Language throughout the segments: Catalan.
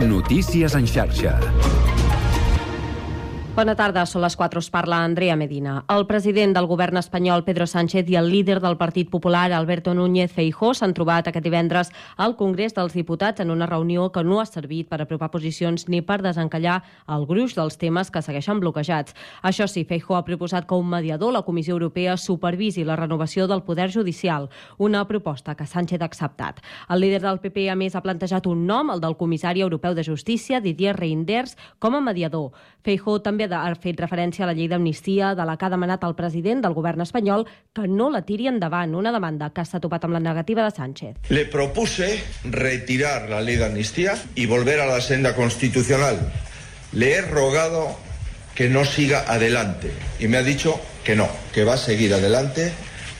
Notícies en xarxa. Bona tarda, són les 4, us parla Andrea Medina. El president del govern espanyol, Pedro Sánchez, i el líder del Partit Popular, Alberto Núñez Feijó, s'han trobat aquest divendres al Congrés dels Diputats en una reunió que no ha servit per apropar posicions ni per desencallar el gruix dels temes que segueixen bloquejats. Això sí, Feijó ha proposat que un mediador, la Comissió Europea, supervisi la renovació del poder judicial, una proposta que Sánchez ha acceptat. El líder del PP, a més, ha plantejat un nom, el del comissari europeu de justícia, Didier Reinders, com a mediador. Feijó també ha fet referència a la llei d'amnistia de la que ha demanat el president del govern espanyol que no la tiri endavant, una demanda que s'ha topat amb la negativa de Sánchez. Le propuse retirar la ley de amnistía y volver a la senda constitucional. Le he rogado que no siga adelante y me ha dicho que no, que va a seguir adelante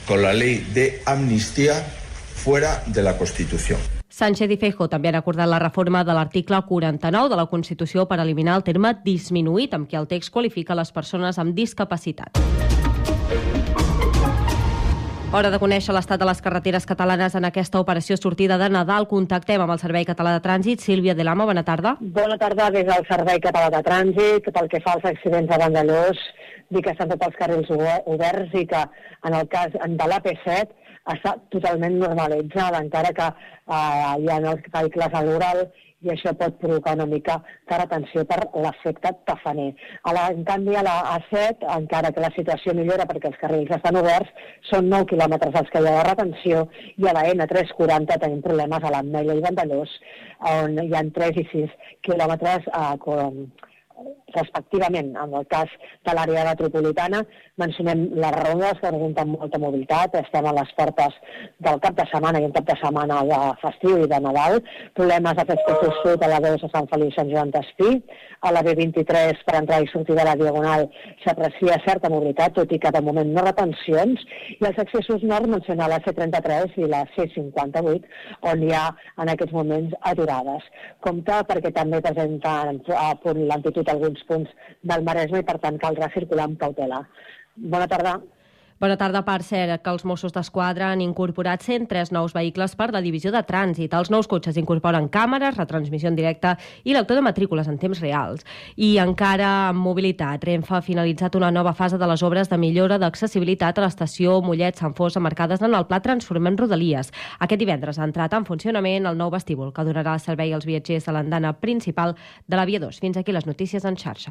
con la ley de amnistía fuera de la Constitución. Sánchez i Feijóo també han acordat la reforma de l'article 49 de la Constitució per eliminar el terme disminuït, amb què el text qualifica les persones amb discapacitat. Hora de conèixer l'estat de les carreteres catalanes en aquesta operació sortida de Nadal. Contactem amb el Servei Català de Trànsit. Sílvia de Lama, bona tarda. Bona tarda des del Servei Català de Trànsit. Pel que fa als accidents a Vandellós, dir que estan tots els carrils oberts i que en el cas de l'AP7 està totalment normalitzada, encara que eh, hi ha els vehicles a l'oral i això pot provocar una mica de retenció per l'efecte tafaner. A la, en canvi, a la A7, encara que la situació millora perquè els carrils estan oberts, són 9 quilòmetres els que hi ha de retenció i a la N340 tenim problemes a l'Ametlla i Vandellós, on hi ha 3 i 6 quilòmetres eh, respectivament. En el cas de l'àrea metropolitana, mencionem les reunions que presenten molta mobilitat, estem a les portes del cap de setmana i un cap de setmana de festiu i de Nadal, problemes d'accés sud a la B de Sant Feliu Sant Joan d'Espí, a la B23 per entrar i sortir de la Diagonal s'aprecia certa mobilitat, tot i que de moment no retencions, i els accessos nord mencionar la C33 i la C58, on hi ha en aquests moments aturades. Compte perquè també presenten a punt l'antitud alguns punts del Maresme i per tant caldrà circular amb cautela. Bona tarda. Bona tarda. Per cert, que els Mossos d'Esquadra han incorporat 103 nous vehicles per la divisió de trànsit. Els nous cotxes incorporen càmeres, retransmissió en directe i lector de matrícules en temps reals. I encara en mobilitat, Renfe ha finalitzat una nova fase de les obres de millora d'accessibilitat a l'estació Mollet-Sant Fos marcades en el Pla Transformem Rodalies. Aquest divendres ha entrat en funcionament el nou vestíbul que donarà servei als viatgers de l'andana principal de la Via 2. Fins aquí les notícies en xarxa.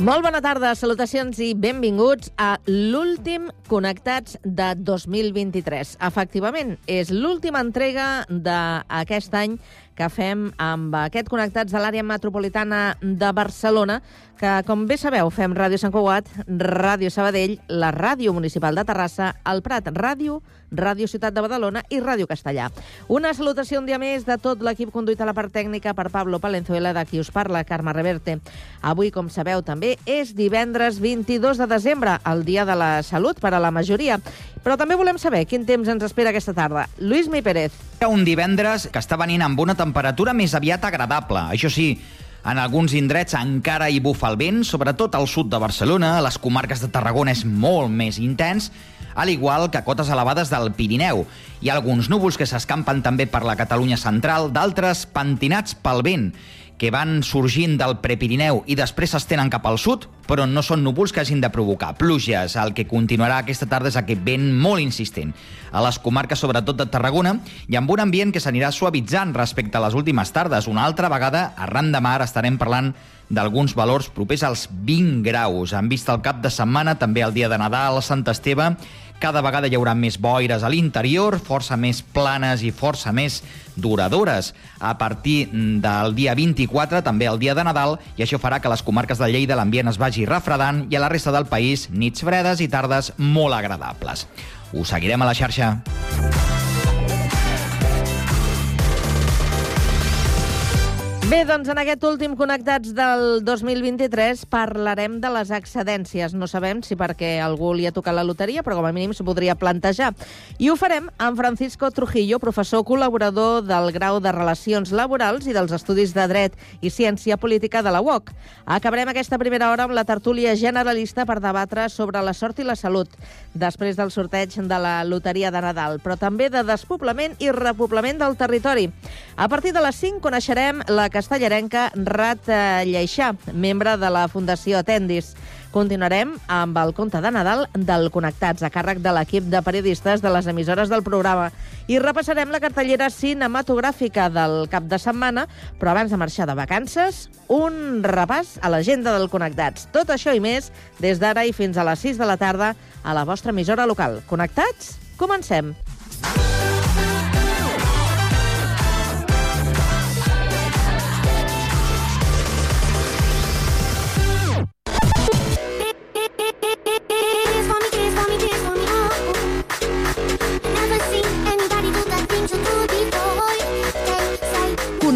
Molt bona tarda, salutacions i benvinguts a l'últim Connectats de 2023. Efectivament, és l'última entrega d'aquest any que fem amb aquest Connectats de l'àrea metropolitana de Barcelona, que, com bé sabeu, fem Ràdio Sant Cugat, Ràdio Sabadell, la Ràdio Municipal de Terrassa, el Prat Ràdio, Ràdio Ciutat de Badalona i Ràdio Castellà. Una salutació un dia més de tot l'equip conduït a la part tècnica per Pablo Palenzuela, de qui us parla, Carme Reverte. Avui, com sabeu, també és divendres 22 de desembre, el Dia de la Salut per a la majoria. Però també volem saber quin temps ens espera aquesta tarda. Lluís Mi Pérez. Un divendres que està venint amb una temperatura més aviat agradable. Això sí, en alguns indrets encara hi bufa el vent, sobretot al sud de Barcelona, a les comarques de Tarragona és molt més intens, al igual que cotes elevades del Pirineu. Hi ha alguns núvols que s'escampen també per la Catalunya central, d'altres pentinats pel vent que van sorgint del Prepirineu i després s'estenen cap al sud, però no són núvols que hagin de provocar pluges. El que continuarà aquesta tarda és aquest vent molt insistent a les comarques, sobretot de Tarragona, i amb un ambient que s'anirà suavitzant respecte a les últimes tardes. Una altra vegada, arran de mar, estarem parlant d'alguns valors propers als 20 graus. Han vist el cap de setmana, també el dia de Nadal, Sant Esteve, Cada vegada hi haurà més boires a l'interior, força més planes i força més duradores. A partir del dia 24, també el dia de Nadal, i això farà que les comarques de Lleida l'ambient es vagi refredant i a la resta del país nits fredes i tardes molt agradables. Us seguirem a la xarxa. Bé, doncs en aquest últim Connectats del 2023 parlarem de les excedències. No sabem si perquè algú li ha tocat la loteria, però com a mínim s'ho podria plantejar. I ho farem amb Francisco Trujillo, professor col·laborador del grau de Relacions Laborals i dels Estudis de Dret i Ciència Política de la UOC. Acabarem aquesta primera hora amb la tertúlia generalista per debatre sobre la sort i la salut després del sorteig de la loteria de Nadal, però també de despoblament i repoblament del territori. A partir de les 5 coneixerem la castellarenca Rat Lleixà, membre de la Fundació Atendis. Continuarem amb el conte de Nadal del Connectats, a càrrec de l'equip de periodistes de les emissores del programa. I repassarem la cartellera cinematogràfica del cap de setmana, però abans de marxar de vacances, un repàs a l'agenda del Connectats. Tot això i més des d'ara i fins a les 6 de la tarda a la vostra emissora local. Connectats? Comencem. Dance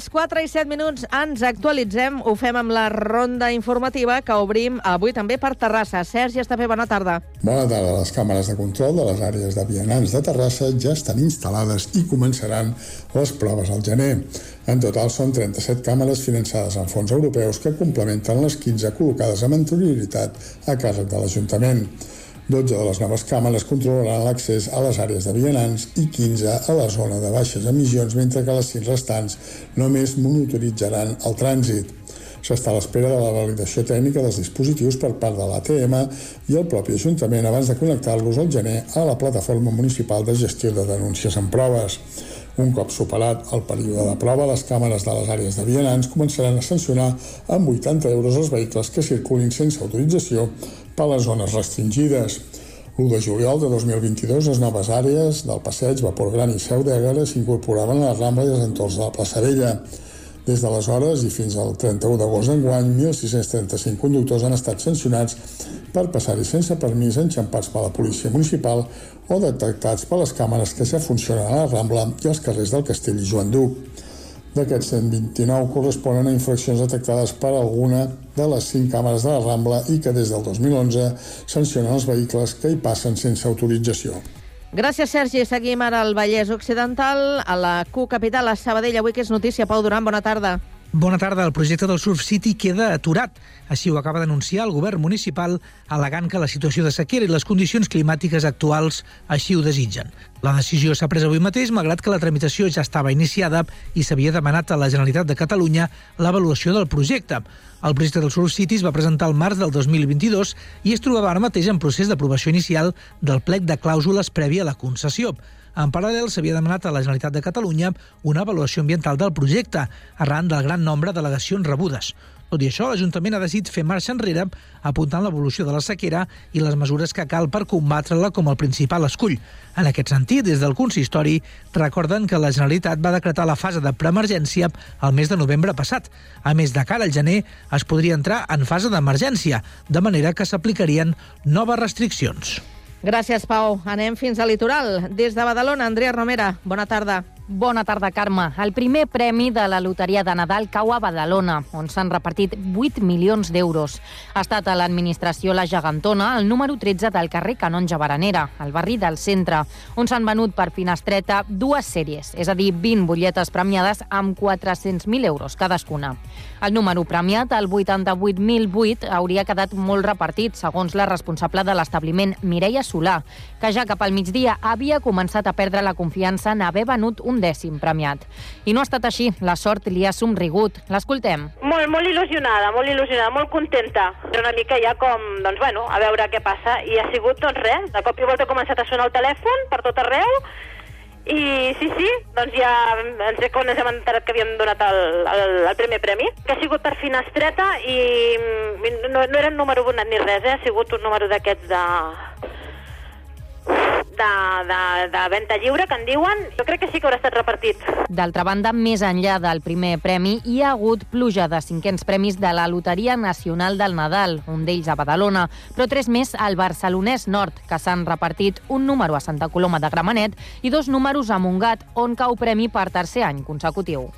Les 4 i 7 minuts ens actualitzem. Ho fem amb la ronda informativa que obrim avui també per Terrassa. Sergi Estapé, bona tarda. Bona tarda. Les càmeres de control de les àrees de vianants de Terrassa ja estan instal·lades i començaran les proves al gener. En total són 37 càmeres finançades amb fons europeus que complementen les 15 col·locades amb anterioritat a càrrec de l'Ajuntament. 12 de les noves càmeres controlaran l'accés a les àrees de vianants i 15 a la zona de baixes emissions, mentre que les 5 restants només monitoritzaran el trànsit. S'està a l'espera de la validació tècnica dels dispositius per part de l'ATM i el propi Ajuntament abans de connectar-los al gener a la plataforma municipal de gestió de denúncies en proves. Un cop superat el període de prova, les càmeres de les àrees de vianants començaran a sancionar amb 80 euros els vehicles que circulin sense autorització per les zones restringides. L'1 de juliol de 2022, les noves àrees del Passeig, Vapor Gran i Seu d'Ègara s'incorporaven a la Rambla i els entorns de la plaça Vella. Des d'aleshores i fins al 31 d'agost d'enguany, 1.635 conductors han estat sancionats per passar-hi sense permís enxampats per la policia municipal o detectats per les càmeres que ja funcionen a la Rambla i als carrers del Castell i Joan Duc. D'aquests 129 corresponen a infraccions detectades per alguna de les 5 càmeres de la Rambla i que des del 2011 sancionen els vehicles que hi passen sense autorització. Gràcies, Sergi. Seguim ara al Vallès Occidental, a la Q Capital, a Sabadell. Avui que és notícia. Pau Duran, bona tarda. Bona tarda. El projecte del Surf City queda aturat. Així ho acaba d'anunciar el govern municipal, alegant que la situació de sequera i les condicions climàtiques actuals així ho desitgen. La decisió s'ha pres avui mateix, malgrat que la tramitació ja estava iniciada i s'havia demanat a la Generalitat de Catalunya l'avaluació del projecte. El projecte del Surf City es va presentar al març del 2022 i es trobava ara mateix en procés d'aprovació inicial del plec de clàusules prèvia a la concessió. En paral·lel, s'havia demanat a la Generalitat de Catalunya una avaluació ambiental del projecte, arran del gran nombre d'al·legacions rebudes. Tot i això, l'Ajuntament ha decidit fer marxa enrere, apuntant l'evolució de la sequera i les mesures que cal per combatre-la com el principal escull. En aquest sentit, des del consistori, recorden que la Generalitat va decretar la fase de preemergència el mes de novembre passat. A més, de cara al gener, es podria entrar en fase d'emergència, de manera que s'aplicarien noves restriccions. Gràcies, Pau. Anem fins al litoral. Des de Badalona, Andrea Romera, bona tarda. Bona tarda, Carme. El primer premi de la Loteria de Nadal cau a Badalona, on s'han repartit 8 milions d'euros. Ha estat a l'administració La Gegantona, el número 13 del carrer Canonja Baranera, al barri del centre, on s'han venut per finestreta dues sèries, és a dir, 20 butlletes premiades amb 400.000 euros cadascuna. El número premiat, el 88.008, hauria quedat molt repartit, segons la responsable de l'establiment, Mireia Solà, que ja cap al migdia havia començat a perdre la confiança en haver venut un dècim premiat. I no ha estat així, la sort li ha somrigut. L'escoltem. Molt, molt il·lusionada, molt il·lusionada, molt contenta. Una mica ja com, doncs bueno, a veure què passa. I ha sigut, doncs res, de cop i volta ha començat a sonar el telèfon per tot arreu, i sí, sí, doncs ja ens, quan ens hem enterat que havíem donat el, el, el primer premi, que ha sigut per finestreta i mm, no, no era un número bonat ni res, eh? ha sigut un número d'aquests de de, de, de venda lliure, que en diuen, jo crec que sí que haurà estat repartit. D'altra banda, més enllà del primer premi, hi ha hagut pluja de cinquens premis de la Loteria Nacional del Nadal, un d'ells a Badalona, però tres més al Barcelonès Nord, que s'han repartit un número a Santa Coloma de Gramenet i dos números a Montgat, on cau premi per tercer any consecutiu.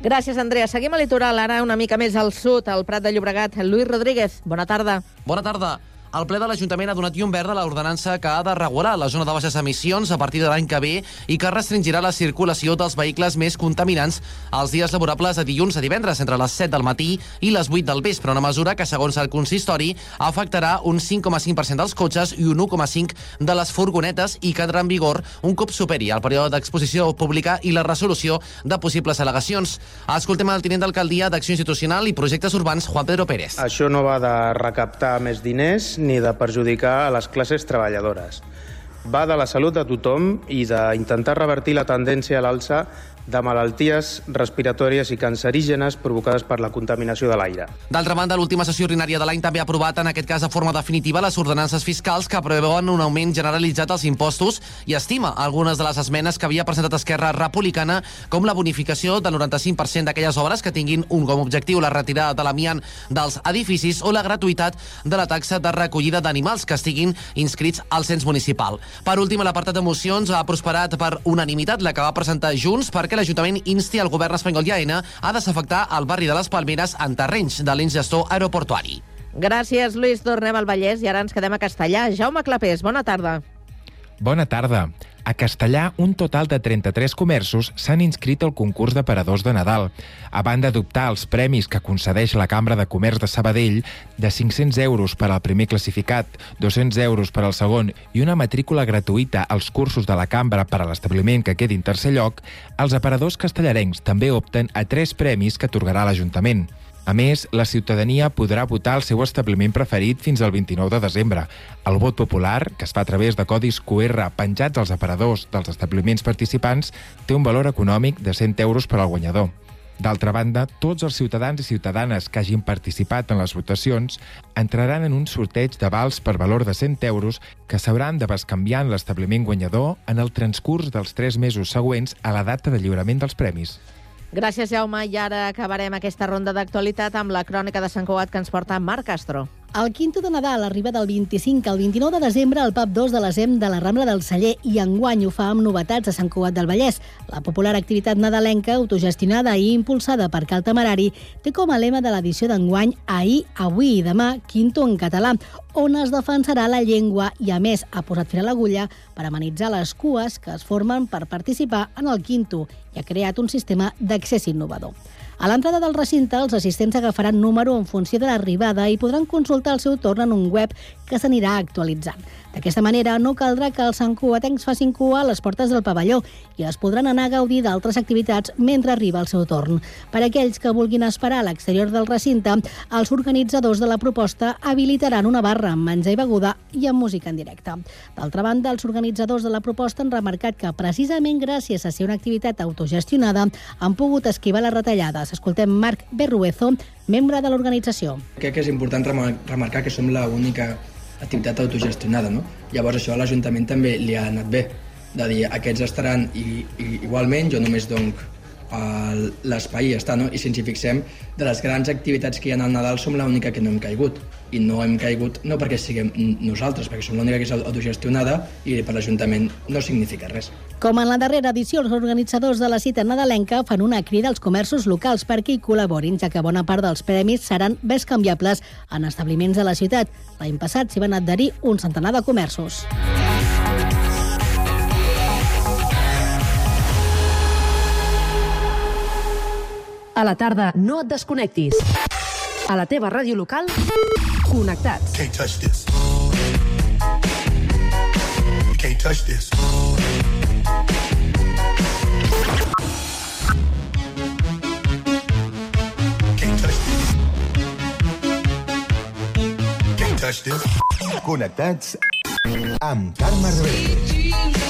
Gràcies, Andrea. Seguim a litoral, ara una mica més al sud, al Prat de Llobregat. Lluís Rodríguez, bona tarda. Bona tarda. El ple de l'Ajuntament ha donat llum verd a l'ordenança que ha de regular la zona de baixes emissions a partir de l'any que ve i que restringirà la circulació dels vehicles més contaminants els dies laborables de dilluns a divendres entre les 7 del matí i les 8 del vespre, una mesura que, segons el consistori, afectarà un 5,5% dels cotxes i un 1,5% de les furgonetes i que entrarà en vigor un cop superi el període d'exposició pública i la resolució de possibles al·legacions. Escoltem el tinent d'alcaldia d'Acció Institucional i Projectes Urbans, Juan Pedro Pérez. Això no va de recaptar més diners ni de perjudicar a les classes treballadores. Va de la salut de tothom i d'intentar revertir la tendència a l'alça de malalties respiratòries i cancerígenes provocades per la contaminació de l'aire. D'altra banda, l'última sessió ordinària de l'any també ha aprovat, en aquest cas de forma definitiva, les ordenances fiscals que preveuen un augment generalitzat als impostos i estima algunes de les esmenes que havia presentat Esquerra Republicana, com la bonificació del 95% d'aquelles obres que tinguin un com objectiu la retirada de l'amiant dels edificis o la gratuïtat de la taxa de recollida d'animals que estiguin inscrits al cens municipal. Per últim, l'apartat de mocions ha prosperat per unanimitat la que va presentar Junts perquè l'Ajuntament insti el govern espanyol i AENA a desafectar el barri de les Palmeres en terrenys de l'ens gestor aeroportuari. Gràcies, Lluís. Tornem al Vallès i ara ens quedem a Castellà. Jaume Clapés, bona tarda. Bona tarda. A Castellà, un total de 33 comerços s'han inscrit al concurs d'aparadors de Nadal. A banda d'optar als premis que concedeix la Cambra de Comerç de Sabadell, de 500 euros per al primer classificat, 200 euros per al segon i una matrícula gratuïta als cursos de la Cambra per a l'establiment que quedi en tercer lloc, els aparadors castellarencs també opten a tres premis que atorgarà l'Ajuntament. A més, la ciutadania podrà votar el seu establiment preferit fins al 29 de desembre. El vot popular, que es fa a través de codis QR penjats als aparadors dels establiments participants, té un valor econòmic de 100 euros per al guanyador. D'altra banda, tots els ciutadans i ciutadanes que hagin participat en les votacions entraran en un sorteig de vals per valor de 100 euros que s'hauran de bescanviar en l'establiment guanyador en el transcurs dels tres mesos següents a la data de lliurament dels premis. Gràcies, Jaume. I ara acabarem aquesta ronda d'actualitat amb la crònica de Sant Cugat que ens porta Marc Castro. El quinto de Nadal arriba del 25 al 29 de desembre al pub 2 de l'ESEM de la Rambla del Celler i enguany ho fa amb novetats a Sant Cugat del Vallès. La popular activitat nadalenca, autogestionada i impulsada per Cal Temerari, té com a lema de l'edició d'enguany Ahir, avui i demà, quinto en català, on es defensarà la llengua i, a més, ha posat fil a l'agulla per amenitzar les cues que es formen per participar en el quinto i ha creat un sistema d'accés innovador. A l'entrada del recinte, els assistents agafaran número en funció de l'arribada i podran consultar el seu torn en un web que s'anirà actualitzant. D'aquesta manera, no caldrà que els santcuatencs facin cua a les portes del pavelló i es podran anar a gaudir d'altres activitats mentre arriba el seu torn. Per aquells que vulguin esperar a l'exterior del recinte, els organitzadors de la proposta habilitaran una barra amb menjar i beguda i amb música en directe. D'altra banda, els organitzadors de la proposta han remarcat que precisament gràcies a ser una activitat autogestionada han pogut esquivar les retallades. Escoltem Marc Berruezo, membre de l'organització. Crec que és important remar- remarcar que som l'única activitat autogestionada, no? Llavors això a l'Ajuntament també li ha anat bé, de dir aquests estaran i, i igualment, jo només donc el- l'espai i ja està, no? I si ens hi fixem, de les grans activitats que hi ha al Nadal som l'única que no hem caigut. I no hem caigut no perquè siguem nosaltres, perquè som l'única que és autogestionada i per l'Ajuntament no significa res. Com en la darrera edició, els organitzadors de la cita nadalenca fan una crida als comerços locals perquè hi col·laborin, ja que bona part dels premis seran canviables en establiments de la ciutat. L'any passat s'hi van adherir un centenar de comerços. A la tarda, no et desconnectis. A la teva ràdio local, connectats. Can't touch this. You can't touch this. Can't touch this. Can't touch this. Connectats amb Carme Rebell.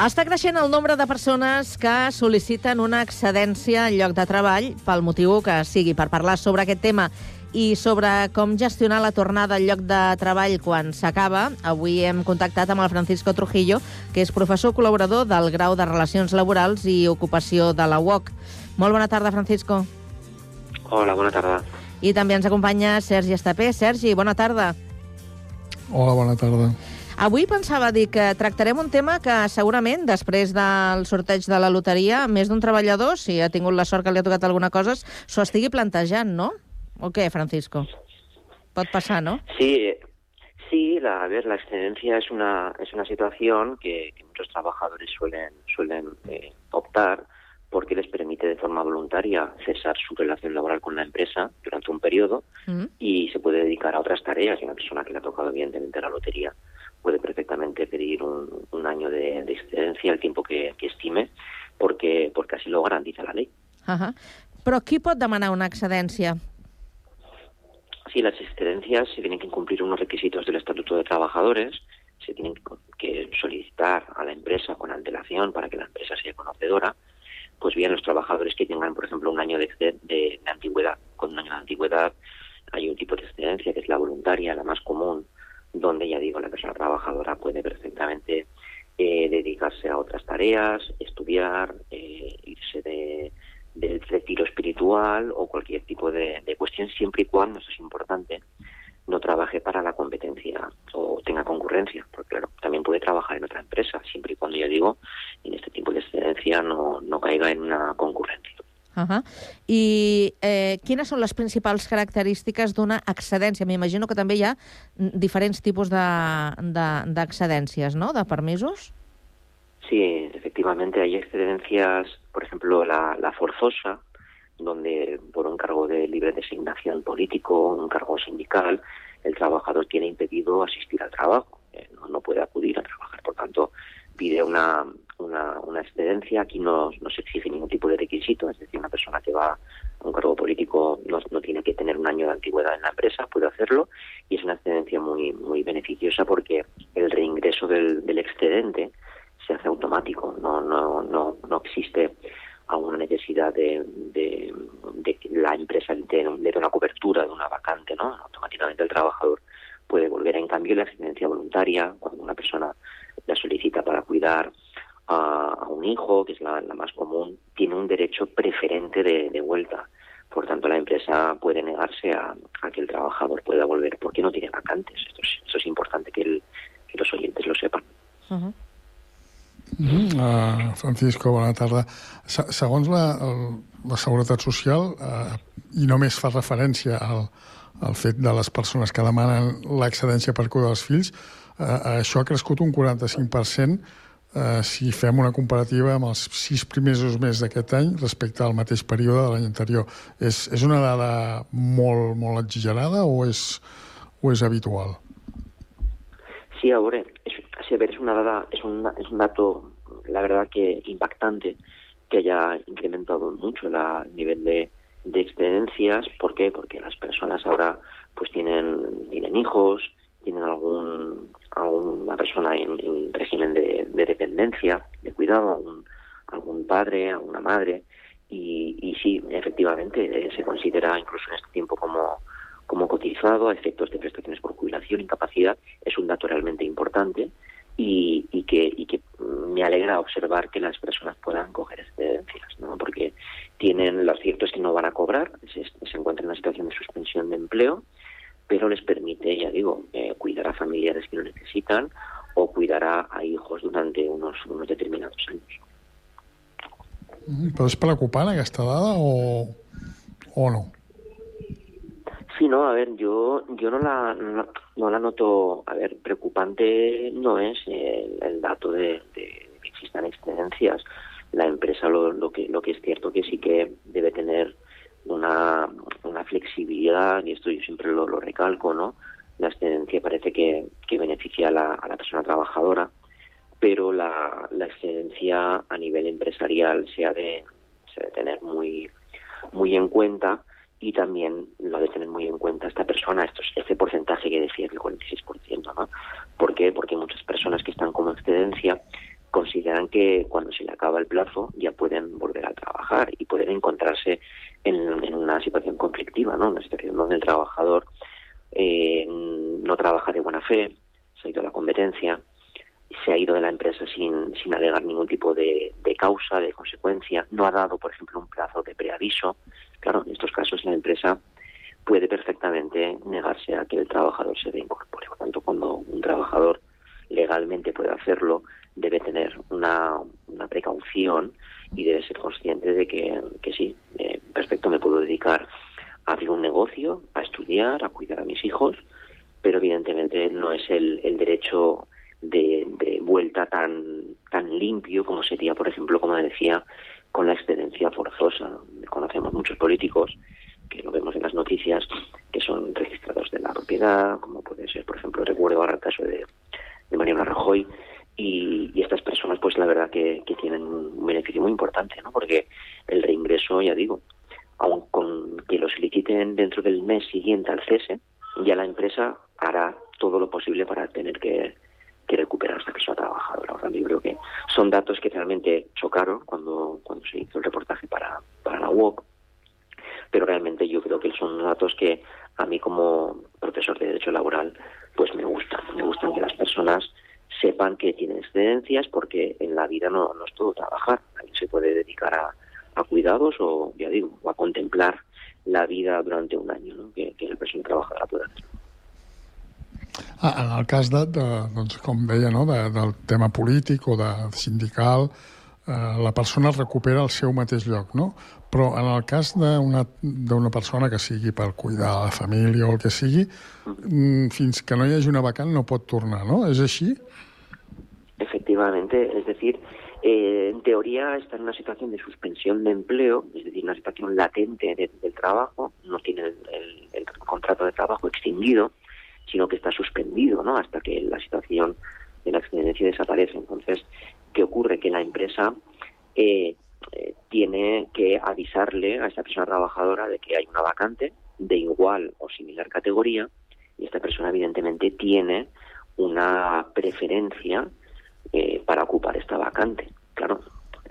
Està creixent el nombre de persones que sol·liciten una excedència al lloc de treball pel motiu que sigui. Per parlar sobre aquest tema i sobre com gestionar la tornada al lloc de treball quan s'acaba, avui hem contactat amb el Francisco Trujillo, que és professor col·laborador del grau de Relacions Laborals i Ocupació de la UOC. Molt bona tarda, Francisco. Hola, bona tarda. I també ens acompanya Sergi Estapé. Sergi, bona tarda. Hola, bona tarda. Avui pensava dir que tractarem un tema que segurament, després del sorteig de la loteria, més d'un treballador, si ha tingut la sort que li ha tocat alguna cosa, s'ho estigui plantejant, no? ¿O qué, Francisco? Pot passar, ¿no? Sí, sí, la, a ver, la excedencia es una, es una situación que, que muchos trabajadores suelen, suelen eh, optar porque les permite de forma voluntaria cesar su relación laboral con la empresa durante un periodo y se puede dedicar a otras tareas. Y una persona que le ha tocado evidentemente la lotería puede perfectamente pedir un, un año de, de excedencia, el tiempo que, que estime, porque, porque así lo garantiza la ley. Uh -huh. Però qui pot demanar una excedència? Sí, las excedencias se tienen que cumplir unos requisitos del Estatuto de Trabajadores, se tienen que- solicitar a la empresa con antelación para que la empresa sea conocedora, pues bien los trabajadores que tengan, por ejemplo, un año de, de- de antigüedad. Con un año de antigüedad hay un tipo de excedencia que es la voluntaria, la más común, donde ya digo, la persona trabajadora puede perfectamente eh, dedicarse a otras tareas, estudiar, eh, irse de, del retiro espiritual o cualquier tipo de, cuestión, siempre y cuando, eso es importante, no trabaje para la competencia o tenga concurrencia, porque claro, también puede trabajar en otra empresa, siempre y cuando, ya digo, en este tipo de excedencia no, no caiga en una concurrencia. Uh -huh. I eh, quines són les principals característiques d'una excedència? M'imagino que també hi ha mm, diferents tipus de- de- d'excedències, no?, de permisos. Sí, efectivamente hay excedencias, por ejemplo, la, la forzosa, donde por un cargo de libre designación político, un cargo sindical, el trabajador tiene impedido asistir al trabajo, eh, no, no puede acudir a trabajar, por tanto pide una, una, una excedencia, aquí no, no se exige ningún tipo de requisito, es decir, una persona que va a un cargo político no, no tiene que tener un año de antigüedad en la empresa, puede hacerlo, y es una excedencia muy, muy beneficiosa porque el reingreso del, del excedente se hace automático, no, no, no, no existe a una necesidad de, de, de que la empresa le dé una cobertura de una vacante, ¿no? Automáticamente el trabajador puede volver. En cambio, la excedencia voluntaria, cuando una persona la solicita para cuidar a, a un hijo, que es la, la más común, tiene un derecho preferente de, de vuelta. Por tanto, la empresa puede negarse a, a que el trabajador pueda volver porque no tiene vacantes. Esto es, esto es importante que, el- que los oyentes lo sepan. Uh -huh. Uh, Francisco, bona tarda. Se segons la, el, la Seguretat Social, uh, i només fa referència al, al fet de les persones que demanen l'excedència per cuidar dels fills, uh, això ha crescut un 45% eh, si fem una comparativa amb els sis primers mesos d'aquest any respecte al mateix període de l'any anterior. És, és una dada molt, molt exagerada o és, o és habitual? Sí, ahora, es, sí, a ver, es una dada, es un, es un dato, la verdad que impactante, que haya incrementado mucho la- el nivel de, de excedencias. ¿Por qué? Porque las personas ahora pues tienen, tienen hijos, tienen algún, alguna persona en, en régimen de, de dependencia, de cuidado, algún, algún padre, alguna madre, y, y sí, efectivamente, eh, se considera incluso en este tiempo como, como cotizado a efectos de prestaciones por jubilación, incapacidad, es un dato realmente importante y, y que, y que me alegra observar que las personas puedan coger excedencias, ¿no? porque tienen, lo cierto es que no van a cobrar, se, se encuentran en una situación de suspensión de empleo, pero les permite, ya digo, eh, cuidar a familiares que lo necesitan o cuidar a, a hijos durante unos, unos determinados años. Mm, Però és preocupant aquesta dada o, o no? Sí, no, a ver, yo, yo no la, no, no la noto, a ver, preocupante no es el, el dato de, de que existan excedencias. La empresa lo, lo que lo que es cierto que sí que debe tener una, flexibilidad, y esto yo siempre lo, lo recalco, ¿no? La excedencia parece que, que beneficia a la, a la persona trabajadora, pero la, la excedencia a nivel empresarial se ha de, se ha de tener muy, muy en cuenta y también lo ha de tener muy en cuenta esta persona, estos, este porcentaje que decía, el 46%, ¿no? ¿Por qué? Porque muchas personas que están como excedencia consideran que cuando se le acaba el plazo ya pueden volver a trabajar y pueden encontrarse en, una situación conflictiva, ¿no? Una situación donde el trabajador eh, no trabaja de buena fe, se ha ido a la competencia, se ha ido de la empresa sin, sin alegar ningún tipo de, de causa, de consecuencia, no ha dado, por ejemplo, un plazo de preaviso. Claro, en estos casos la empresa puede perfectamente negarse a que el trabajador se reincorpore. Por tanto, cuando un trabajador legalmente puede hacerlo, debe tener una, una precaución y debe ser consciente de que, que sí, eh, perfecto, me puedo dedicar a abrir un negocio, a estudiar, a cuidar a mis hijos, pero evidentemente no es el, el derecho de, vuelta tan, tan limpio como sería, por ejemplo, como decía, con la excedencia forzosa. Conocemos muchos políticos que lo vemos en las noticias, que son registrados de la propiedad, como puede ser, por ejemplo, recuerdo ahora el caso de, de Mariano Rajoy, y, y estas personas, pues la verdad que, que tienen un beneficio muy importante, ¿no? Porque el reingreso, ya digo, aun con que lo soliciten dentro del mes siguiente al cese, ya la empresa hará todo lo posible para tener que, que recuperar a esta persona trabajadora. Tanto, yo creo que son datos que realmente chocaron cuando, cuando se hizo el reportaje para, para la UOC, pero realmente yo creo que son datos que a mí como profesor de Derecho Laboral pues me gustan. Me gustan que las personas sepan que tienen excedencias porque en la vida no, no es todo trabajar. Alguien se puede dedicar a, a cuidados o, ya digo, o a contemplar la vida durante un año, ¿no? que, que la persona trabajadora pueda hacer. Ah, en el cas de, de doncs, com deia, no, de, del tema polític o de sindical, eh, la persona recupera el seu mateix lloc, no? Però en el cas d'una persona que sigui per cuidar la família o el que sigui, mm, fins que no hi hagi una vacant no pot tornar, no? És així? Es decir, eh, en teoría está en una situación de suspensión de empleo, es decir, una situación latente de- del trabajo, no tiene el contrato de trabajo extinguido, sino que está suspendido, ¿no? Hasta que la situación de la excedencia desaparece. Entonces, ¿qué ocurre? Que la empresa eh, eh, tiene que avisarle a esta persona trabajadora de que hay una vacante de igual o similar categoría y esta persona evidentemente tiene una preferencia eh, para ocupar esta vacante. Claro,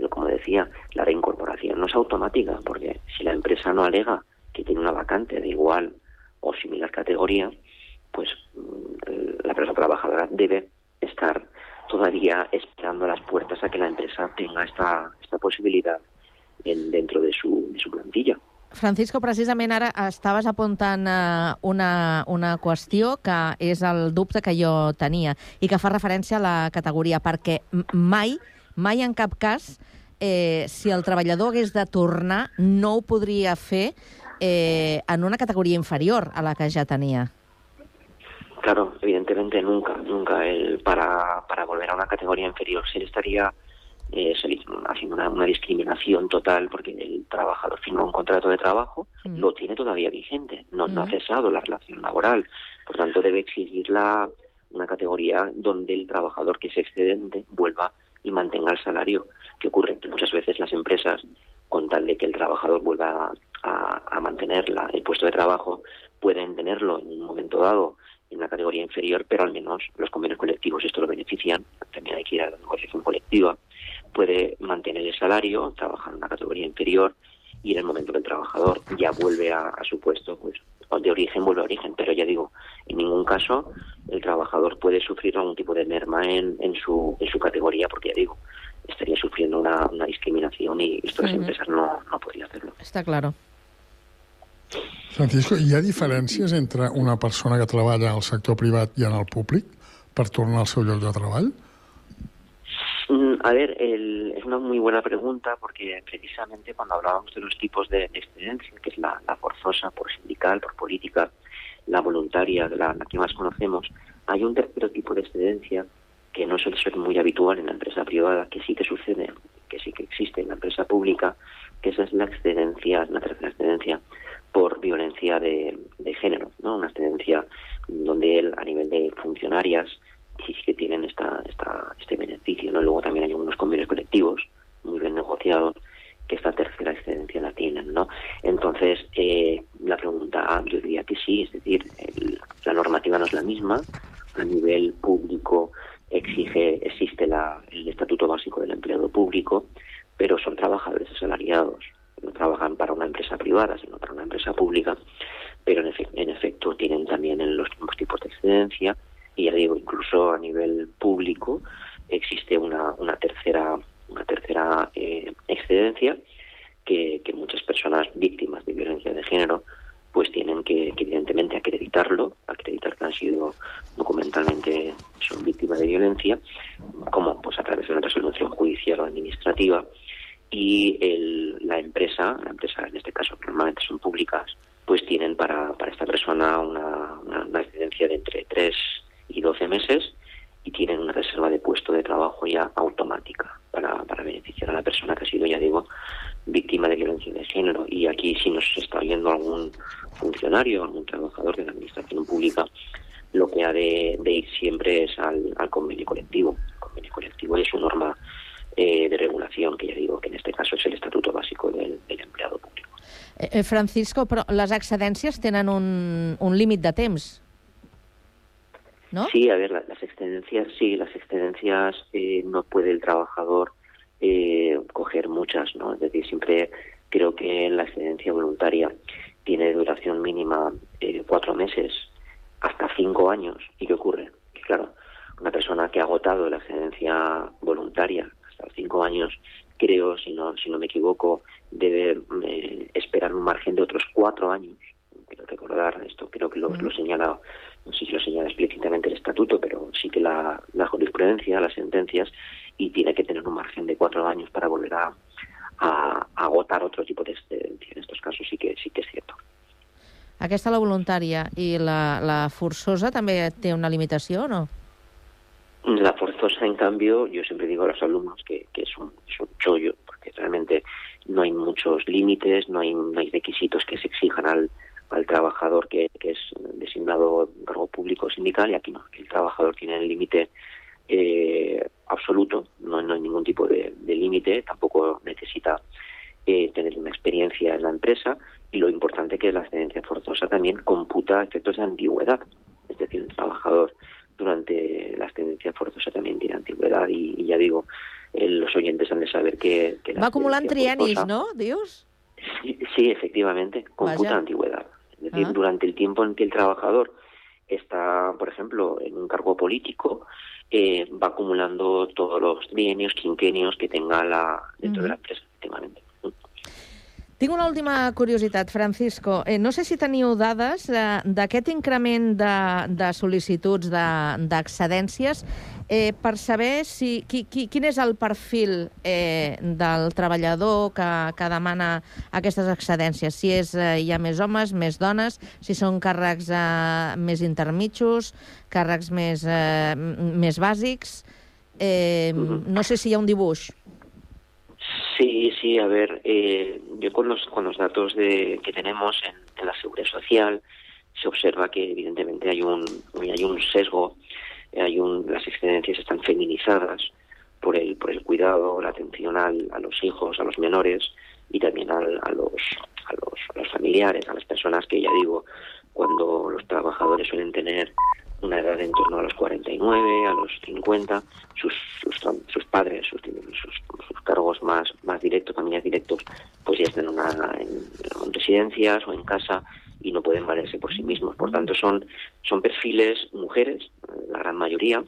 como decía, la reincorporación no es automática, porque si la empresa no alega que tiene una vacante de igual o similar categoría, pues mm, la persona trabajadora debe estar todavía esperando las puertas a que la empresa tenga esta, esta posibilidad en- dentro de su, de su plantilla. Francisco, precisament ara estaves apuntant eh, una, una qüestió que és el dubte que jo tenia i que fa referència a la categoria, perquè mai, mai en cap cas, eh, si el treballador hagués de tornar, no ho podria fer eh, en una categoria inferior a la que ja tenia. Claro, evidentemente nunca, nunca. El, para, para volver a una categoría inferior le estaría eh, se le- haciendo una, una discriminación total porque el trabajador firma un contrato de trabajo, lo tiene todavía vigente, no, no ha cesado la relación laboral. Por tanto, debe exigir la, una categoría donde el trabajador que es excedente vuelva y mantenga el salario. ¿Qué ocurre? Que muchas veces las empresas, con tal de que el trabajador vuelva a, a mantener la- el puesto de trabajo, pueden tenerlo en un momento dado en una categoría inferior, pero al menos los convenios colectivos esto lo benefician. También hay que ir a la negociación colectiva. Puede mantener el salario, trabajar en una categoría inferior y en el momento que el trabajador ya vuelve a, a su puesto, pues de origen vuelve a origen. Pero ya digo, en ningún caso el trabajador puede sufrir algún tipo de merma en, en, su, en su categoría, porque ya digo, estaría sufriendo una, una discriminación y esto las Ujú. empresas no, no podrían hacerlo. Està claro. Francisco, hi ha diferències entre una persona que treballa al sector privat i en el públic per tornar al seu lloc de treball? Mm, A ver, el- es una muy buena pregunta porque precisamente cuando hablábamos de los tipos de excedencia, que es la, forzosa por sindical, por política, la voluntaria, la, la que más conocemos, hay un tercer tipo de excedencia que no suele ser muy habitual en la empresa privada, que sí que sucede, que sí que existe en la empresa pública, que esa es la excedencia, la tercera excedencia por violencia de, de género, ¿no? Una excedencia donde él, a nivel de funcionarias, que tienen esta, esta, este beneficio, ¿no? Luego también hay algunos convenios colectivos muy bien negociados que esta tercera excedencia la tienen, ¿no? Entonces, eh, la pregunta yo diría que sí, es decir, la normativa no es la misma, a nivel público exige, existe la, el estatuto básico del empleado público, pero son trabajadores asalariados, no trabajan para una empresa privada, sino para una empresa pública, pero en, en efecto tienen también los mismos tipos de excedencia, y ya digo, incluso a nivel público existe una, una tercera, una tercera eh, excedencia que, que muchas personas víctimas de violencia de género pues tienen que, que evidentemente acreditarlo, acreditar que han sido documentalmente son víctimas de violencia, como pues a través de una resolución judicial o administrativa. Y el- la empresa, la empresa en este caso que normalmente son públicas, pues tienen para, para esta persona una, una, excedencia de entre 3 y 12 meses y tienen una reserva de puesto de trabajo ya automática para, para beneficiar a la persona que ha sido, ya digo, víctima de violencia de género. Y aquí si nos está viendo algún funcionario, algún trabajador de la administración pública, lo que ha de, de ir siempre es al, al convenio colectivo. El convenio colectivo es su norma eh, de regulación, que ya digo que en este caso es el estatuto básico del, empleado público. Eh, eh, Francisco, però les excedències tenen un, un límit de temps? Sí, a ver, la- las excedencias, sí, las excedencias eh, no puede el trabajador eh, coger muchas, ¿no? Es decir, siempre creo que la excedencia voluntaria tiene duración mínima eh, cuatro meses hasta cinco años. ¿Y qué ocurre? Que claro, una persona que ha agotado la excedencia voluntaria hasta cinco años, creo, si no, si no me equivoco, debe eh, esperar un margen de otros cuatro años. Quiero recordar esto, creo que lo, lo señala, no sé si lo señala explícitamente el estatuto, pero sí que la, las sentencias, y tiene que tener un margen de cuatro años para volver a, a- a agotar otro tipo de excedencia. En estos casos sí que sí que es cierto. Aquesta la voluntària i la, la forçosa també té una limitació o no? La forzosa, en cambio, yo siempre digo a los alumnos que, que es, un, es un chollo, porque realmente no hay muchos límites, no hay, no hay requisitos que se exijan al, al trabajador que, que es designado cargo público sindical, y aquí no, el trabajador tiene el límite eh, absoluto, no, no hay ningún tipo de, de límite, tampoco necesita eh, tener una experiencia en la empresa, y lo importante que la excedencia forzosa también computa efectos de antigüedad, es decir, el trabajador durante la excedencia forzosa también tiene antigüedad y, y ya digo, eh, los oyentes han de saber que, que Va triennis, forzosa- no? Dius? Sí, sí, efectivamente, computa Vaya. antigüedad. Es decir, Ah. durante el tiempo en que el trabajador está, por ejemplo, en un cargo político, eh, va acumulando todos los trienios, quinquenios que tenga la dentro de la empresa, efectivamente. Tinc una última curiositat, Francisco. Eh, no sé si teniu dades eh, d'aquest increment de, de sol·licituds de- d'accedències eh, per saber si, qui, qui, quin és el perfil eh, del treballador que, que demana aquestes excedències. Si és, eh, hi ha més homes, més dones, si són càrrecs eh, més intermitjos, càrrecs més, eh, més bàsics... Eh, no sé si hi ha un dibuix. Sí, sí, a ver, eh, yo con los, con los datos de, que tenemos en, la seguridad social se observa que evidentemente hay un, hay un sesgo, eh, hay un, las excedencias están feminizadas por el, por el cuidado, la atención al- a los hijos, a los menores y también al- a, los, a, los, a los familiares, a las personas que ya digo, cuando los trabajadores suelen tener una edad en torno a los 49, a los 50, sus, sus, sus padres, sus, sus, sus cargos directos, familiares directos, pues ya están en, residencias o en casa y no pueden valerse por sí mismos. Por tanto, son, son perfiles mujeres, la gran mayoría,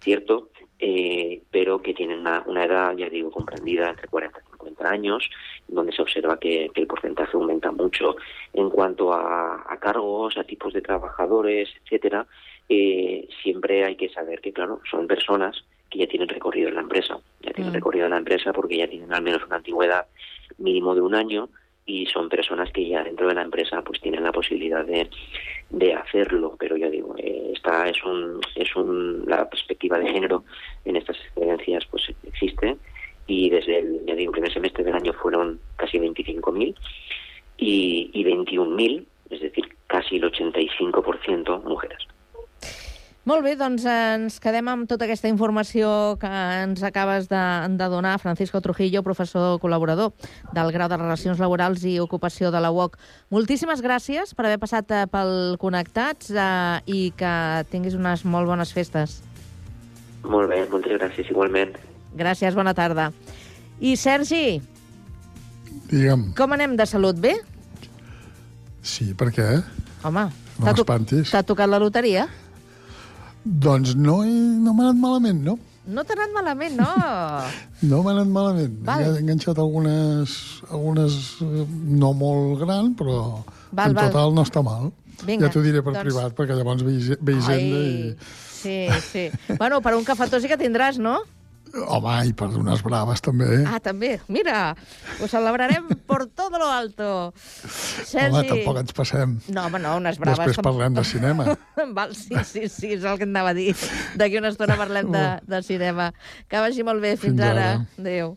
cierto, eh, pero que tienen una, edad, ya digo, comprendida entre 40 y 50 años, donde se observa que, el porcentaje aumenta mucho en cuanto a, cargos, a tipos de trabajadores, etcétera. eh, siempre hay que saber que, claro, son personas que ya tienen recorrido en la empresa, tienen Mm. recorrido en la empresa porque ya tienen al menos una antigüedad mínimo de un año y son personas que ya dentro de la empresa pues tienen la posibilidad de, de hacerlo. Pero yo digo eh, esta es un es un la perspectiva de género en estas excedencias pues existe. Y desde el ya digo, primer semestre del año fueron casi 25.000 y, y 21.000 es decir casi el 85% mujeres Molt bé, doncs ens quedem amb tota aquesta informació que ens acabes de, de donar, Francisco Trujillo, professor col·laborador del Grau de Relacions Laborals i Ocupació de la UOC. Moltíssimes gràcies per haver passat eh, pel Connectats eh, i que tinguis unes molt bones festes. molt bé, moltes gràcies igualment Gràcies, bona tarda. I Sergi, Digue'm, com anem de salut? Bé? sí, per què? Home, No t'ha to- tocat la loteria? Doncs no, he, no m'ha anat malament, no? No t'ha anat malament, no? No m'ha anat malament. Val. He enganxat algunes, algunes eh, no molt gran, però Val, en val. total no està mal. Vinga, ja t'ho diré per doncs- privat, perquè llavors ve, Hise- ve Hisenda i... Sí, sí. Bueno, per un cafetó sí que tindràs, no? Home, i per unes braves també. Ah, també. Mira, ho celebrarem por todo lo alto. Sergi... Home, tampoc ens passem. No, home, no, unes braves... Després parlem de cinema. Val, sí, sí, sí, és el que anava a dir. D'aquí una estona parlem de, de cinema. Que vagi molt bé. Fins, Fins ara. ara. Adéu.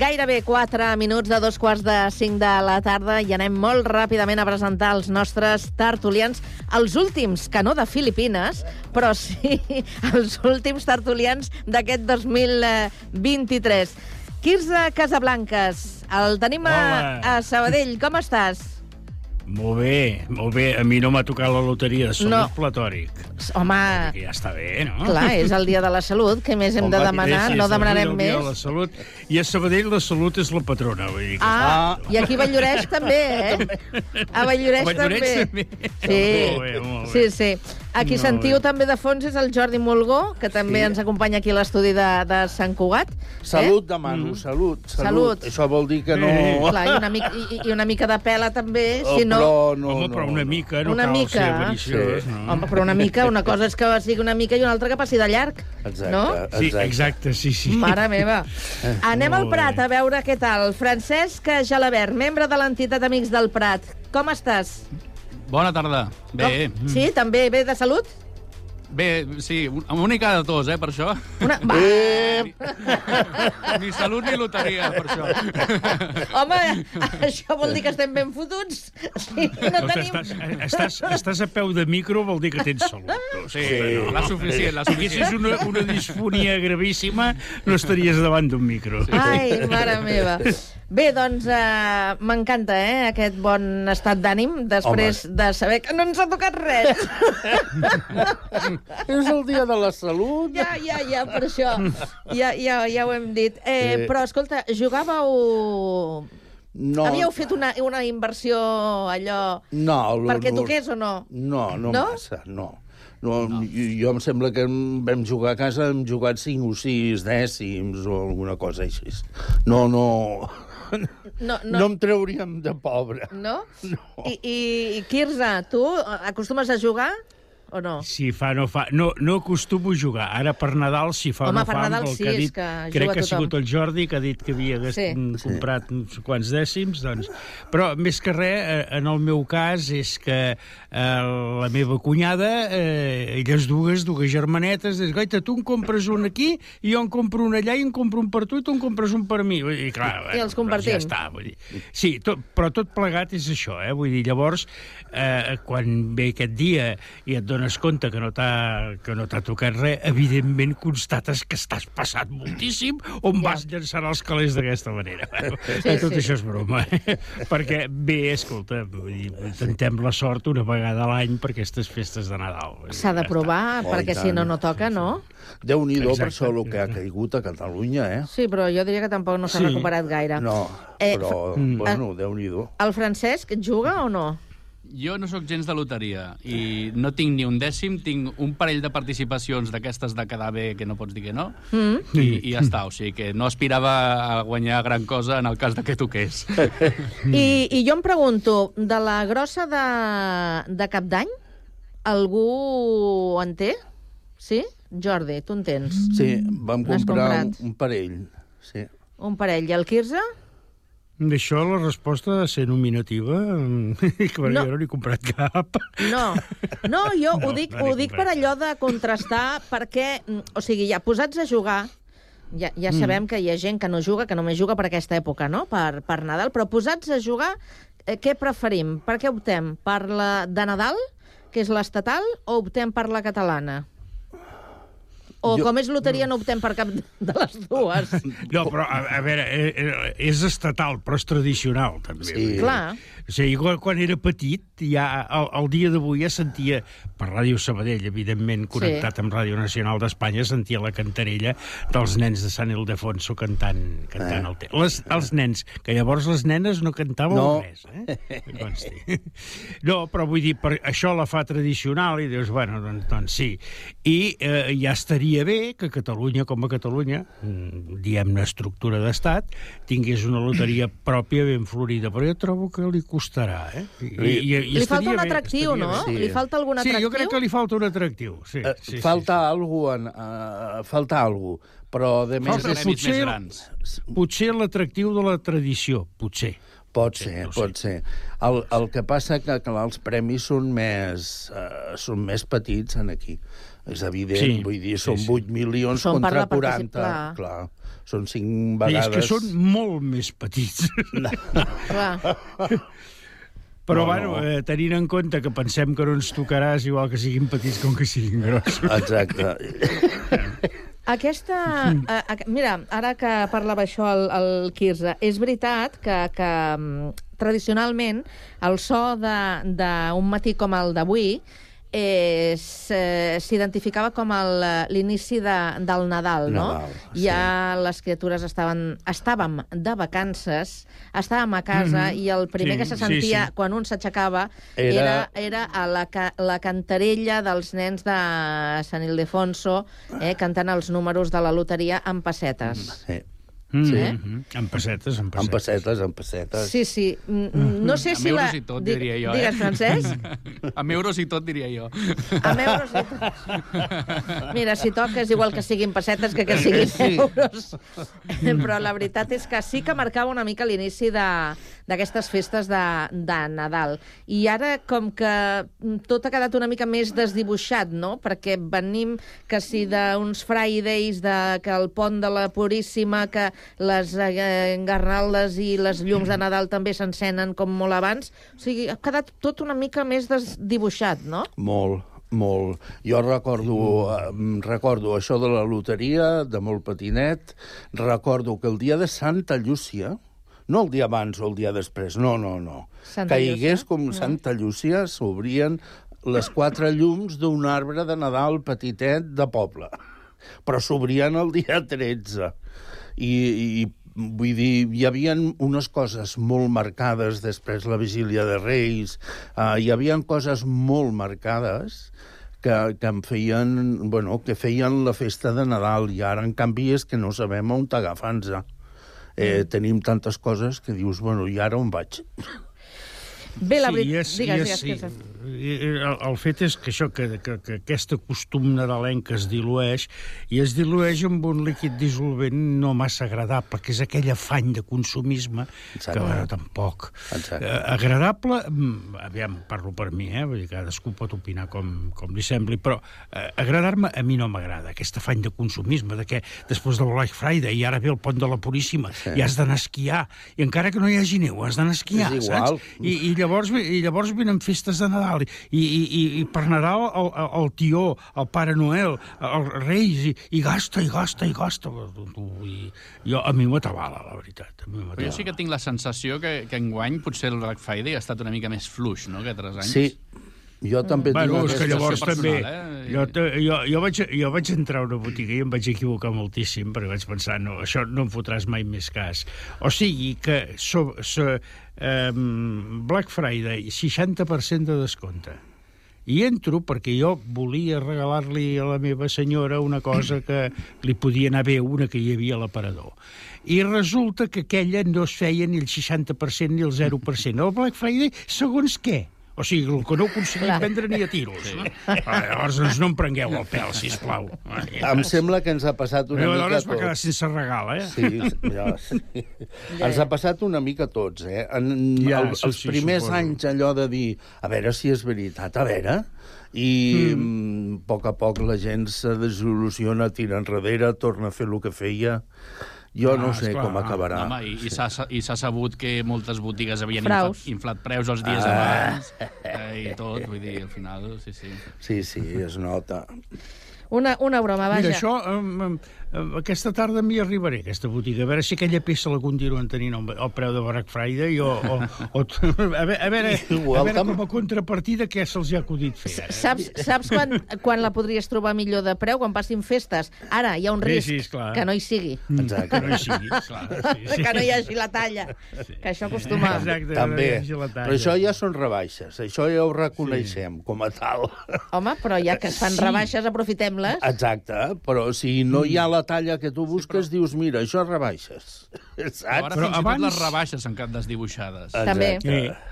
Gairebé 4 minuts de dos quarts de 5 de la tarda i anem molt ràpidament a presentar els nostres tertulians, els últims, que no de Filipines, però sí els últims tertulians d'aquest 2023. Quirze Casablanques, el tenim a, a Sabadell. Com estàs? Molt bé, molt bé. A mi no m'ha tocat la loteria de salut No. platòric. Home, Que ja està bé, no? clar, és el dia de la salut. Què més hem de Home, demanar? sí, No és el demanarem dia de més. La salut. I a Sabadell la salut és la patrona. Vull dir que Ah, i aquí a Valldoreix també, eh? A Valldoreix A Valldoreix també. també. Sí, Molt bé, molt sí, bé. sí. A qui Molt sentiu bé. també de fons és el Jordi Molgó, que també Sí. ens acompanya aquí a l'estudi de, de Sant Cugat. Salut, eh? demano, salut, salut. Salut. Això vol dir que no... Clar, i una, mica, i, i una mica de pela també, Oh, si no... però no, Home, però una mica, no Una cal mica. ser avariciós. Sí. No? Home, però una mica, una cosa és que sigui una mica i una altra que passi de llarg. Exacte, No? Sí, exacte, sí, sí. Mare meva. Anem al. Prat a veure què tal. Francesc Jalabert, membre de l'entitat Amics del Prat. Com estàs? Bona tarda. Bé. Com? Sí, també bé de salut? Bé, sí, un- amb una mica de tos, eh, per això. Una... Va. Ni salut ni loteria, per això. Home, això vol dir que estem ben fotuts. Sí, no Doncs tenim... estàs, estàs, estàs a peu de micro, vol dir que tens salut. tu. Sí, la suficient, la Si suficient. haguessis una, una disfonia gravíssima, no estaries davant d'un micro. Ai, mare meva. Bé, doncs uh, m'encanta, eh, aquest bon estat d'ànim després Home. de saber que no ens ha tocat res. És el dia de la salut. Ja, ja, ja, per això. Ja, ja, ja ho hem dit. Eh, Sí. però, escolta, jugàveu... No, Havíeu fet una, una inversió allò no, perquè toqués o no? No, no, No? massa, no. No, no. Jo, jo em sembla que vam jugar a casa, hem jugat 5 o 6 dècims o alguna cosa així. No, no... No, No, no em trauríem de pobre. No? no. I, i, I, Quirze, tu acostumes a jugar o no? Si fa, no fa... No, no acostumo a jugar. Ara per Nadal, si fa Home, no per fa, Nadal sí, que ha és dit, que crec que ha sigut el Jordi que ha dit que havia Sí. sí. comprat uns quants dècims, doncs... Però, més que res, eh, en el meu cas, és que eh, la meva cunyada, eh, elles dues, dues germanetes, dius, goita, tu en compres un aquí, i jo en compro un allà, i en compro un per tu, i tu en compres un per mi. Vull dir, clar, I els compartim. Ja està, vull dir. Sí, tot, però tot plegat és això, eh? Vull dir, llavors, eh, quan ve aquest dia i et dones compte que no t'ha que no t'ha tocat res, evidentment constates que estàs passat moltíssim on vas llançar els calés d'aquesta manera. Sí, Tot sí. això és broma. eh? Perquè, bé, escolta, vull dir, tentem la sort una vegada a l'any per aquestes festes de Nadal. S'ha de ja provar, Oh, perquè si no, no toca, no? Déu-n'hi-do per això el que ha caigut a Catalunya, eh? Sí, però jo diria que tampoc no s'ha Sí. recuperat gaire. No, Eh, però, fa- bueno, Déu-n'hi-do. El Francesc juga o no? Jo no sóc gens de loteria i no tinc ni un dècim, tinc un parell de participacions d'aquestes de quedar bé que no pots dir que no, Mm. i, i ja està. O sigui que no aspirava a guanyar gran cosa en el cas de que toqués. I, I jo em pregunto, de la grossa de, de Cap d'Any, algú en té? Sí? Jordi, tu en tens? Sí, vam comprar un, un parell. Sí. Un parell. I el Quirze? D'això la resposta ha de ser nominativa, que no. Jo no n'he comprat cap. No, no jo No, ho dic, no ho dic per allò de contrastar, perquè, mm, o sigui, ja posats a jugar, ja, ja Mm. sabem que hi ha gent que no juga, que només juga per aquesta època, no?, per, per Nadal, però posats a jugar, eh, què preferim? Per què optem? Per la de Nadal, que és l'estatal, o optem per la catalana? O Jo- com és loteria no optem per cap de les dues? No, però, a, a veure, eh, eh, és estatal, però és tradicional, també. Sí. Clar. O sigui, quan, quan era petit, ja, el, el dia d'avui ja sentia, per Ràdio Sabadell, evidentment, connectat Sí. amb Ràdio Nacional d'Espanya, sentia la cantarella dels nens de Sant Ildefonso cantant, cantant Eh. el tema. Les, els nens, que llavors les nenes no cantaven No. res, eh? No, però vull dir, per això la fa tradicional i dius, bueno, doncs, doncs sí. I eh, ja estaria bé que Catalunya, com a Catalunya, mm, diem-ne estructura d'estat, tingués una loteria pròpia ben florida, però jo trobo que li costarà, eh? I, Li- Li falta estaria un bé, atractiu, estaria no? bé. Li falta algun Sí, atractiu? jo crec que li falta un atractiu, sí. Eh, sí, sí, falta alguna en, uh, falta alguna però de més... Falta, potser, potser l'atractiu de la tradició, potser. Pot ser, pot ser. El, el que passa que, clar, els premis són més, uh, són més petits en aquí. És evident, Sí, vull dir, sí, són sí. 8 milions Són contra la participa- 40. clar. Clar, són 5 I vegades... és que són molt més petits. Clar. Però, No, bueno, no. eh, tenint en compte que pensem que no ens tocarà, és igual que siguin petits com que siguin grossos. Exacte. Aquesta... Mm. Uh, uh, mira, ara que parlava això el, el Quirze, és veritat que, que mm, tradicionalment, el so de- d'un matí com el d'avui eh, s'identificava com el, eh, l'inici de, del Nadal, no? Nadal, Ja les criatures estaven, estàvem de vacances, estàvem a casa Mhm. i el primer Sí, que se sí, sentia sí. quan un s'aixecava Era- era, era a la, ca la cantarella dels nens de Sant Ildefonso eh, cantant els números de la loteria en pessetes. Sí. Mm Sí. En pessetes, en pessetes. En pessetes, en pessetes. Sí, sí. Mm, mm, No sé amb si euros la... i tot, Di- diria jo. Digues, eh? Francesc? amb euros i tot, diria jo. Amb euros i tot. Mira, si toca és igual que siguin pessetes que que siguin Sí. euros. Però la veritat és que sí que marcava una mica l'inici de- d'aquestes festes de, de Nadal. I ara, com que mm, tot ha quedat una mica més desdibuixat, no? Perquè venim que si d'uns Fridays, de, que el pont de la Puríssima, que les eh, garraldes i les llums de Nadal també s'encenen com molt abans. O sigui, ha quedat tot una mica més desdibuixat, no? Molt, molt. Jo recordo, eh, recordo això de la loteria, de molt petinet, recordo que el dia de Santa Llúcia, no el dia abans o el dia després, no, no, no. Santa Caigués Llúcia? com No. Santa Llúcia, s'obrien les quatre llums d'un arbre de Nadal petitet de poble. Però s'obrien el dia 13. I, i vull dir, hi havia unes coses molt marcades després la vigília de Reis, uh, hi havia coses molt marcades que, que em feien, bueno, que feien la festa de Nadal i ara, en canvi, és que no sabem on t'agafar-nos. Eh, tenim tantes coses que dius, bueno, i ara on vaig? Bé, la Sí, veritat... és, digues, és, sí. digues. I El, el fet és que això, que, que, que aquest costum nadalenc es dilueix, i es dilueix amb un líquid dissolvent no massa agradable, que és aquell afany de consumisme Exacte. que, bueno, tampoc. Exacte. Eh, agradable, mm, aviam, parlo per mi, eh? Vull dir, cadascú pot opinar com, com li sembli, però eh, agradar-me a mi no m'agrada, aquest afany de consumisme, de que després del Black Friday i ara ve el pont de la Puríssima Sí. i has d'anar a esquiar, i encara que no hi hagi neu, has d'anar a esquiar, És igual. saps? I, i, llavors, i llavors venen festes de Nadal, i, i, i, i per Nadal el, el, el tió, el Pare Noel, els Reis, i, i gasta, i gasta, i gasta. I, jo, a mi m'atabala, la veritat. A mi Però jo sí que tinc la sensació que, que enguany potser el Black Friday ha estat una mica més fluix, no?, que altres anys. Sí, jo també Bueno, tinc aquesta llavors sensació també... personal, eh? Jo, jo, jo, vaig, jo vaig entrar a una botiga i em vaig equivocar moltíssim, perquè vaig pensar, no, això no em fotràs mai més cas. O sigui que so, so, um, Black Friday, 60% de descompte. I entro perquè jo volia regalar-li a la meva senyora una cosa que li podia anar bé, una que hi havia a l'aparador. I resulta que aquella no es feia ni el 60% ni el 0%. El Black Friday, segons què? O sigui, el que no aconseguim Clar. vendre ni a tiros. Sí. No? Ah, llavors, doncs no em prengueu el pèl, sisplau. Em sembla que ens ha passat una meva mica a es va quedar tots. sense regal, eh? Sí, ja, sí. Ens ha passat una mica a tots, eh? En, Ja, el, els sí, primers suposo. anys allò de dir, a veure si és veritat, a veure... I mm. a poc a poc la gent se desilusiona, tira enrere, torna a fer el que feia. Jo Ah, no sé esclar. com acabarà. Home, i, i s'ha sabut que moltes botigues havien Fraus. inflat, inflat preus els dies Ah. abans eh, i tot, vull dir, al final, sí, sí. Sí, sí, es nota. Una, una broma, vaja. Mira, això, um, um, um, aquesta tarda m'hi arribaré, aquesta botiga, a veure si aquella peça la continuen tenint al al preu de Black Friday o... o, o a veure, a veure, a veure com a contrapartida què se'ls ha acudit fer. ara. Saps, saps quan, quan la podries trobar millor de preu? Quan passin festes. Ara hi ha un Sí, risc sí, esclar. que no hi sigui. Exacte. Que no hi sigui, clar. Sí, sí. Que no hi hagi la talla. Que això acostuma... Exacte, També. no hi hagi la talla. Però això ja són rebaixes, això ja ho reconeixem sí. com a tal. Home, però ja que es fan Sí. rebaixes, aprofitem-les. Exacte, però si no hi ha la talla que tu busques, dius, mira, això rebaixes. Però Saps? ara Però fins i tot abans- les rebaixes s'han quedat desdibuixades. També. Exacte.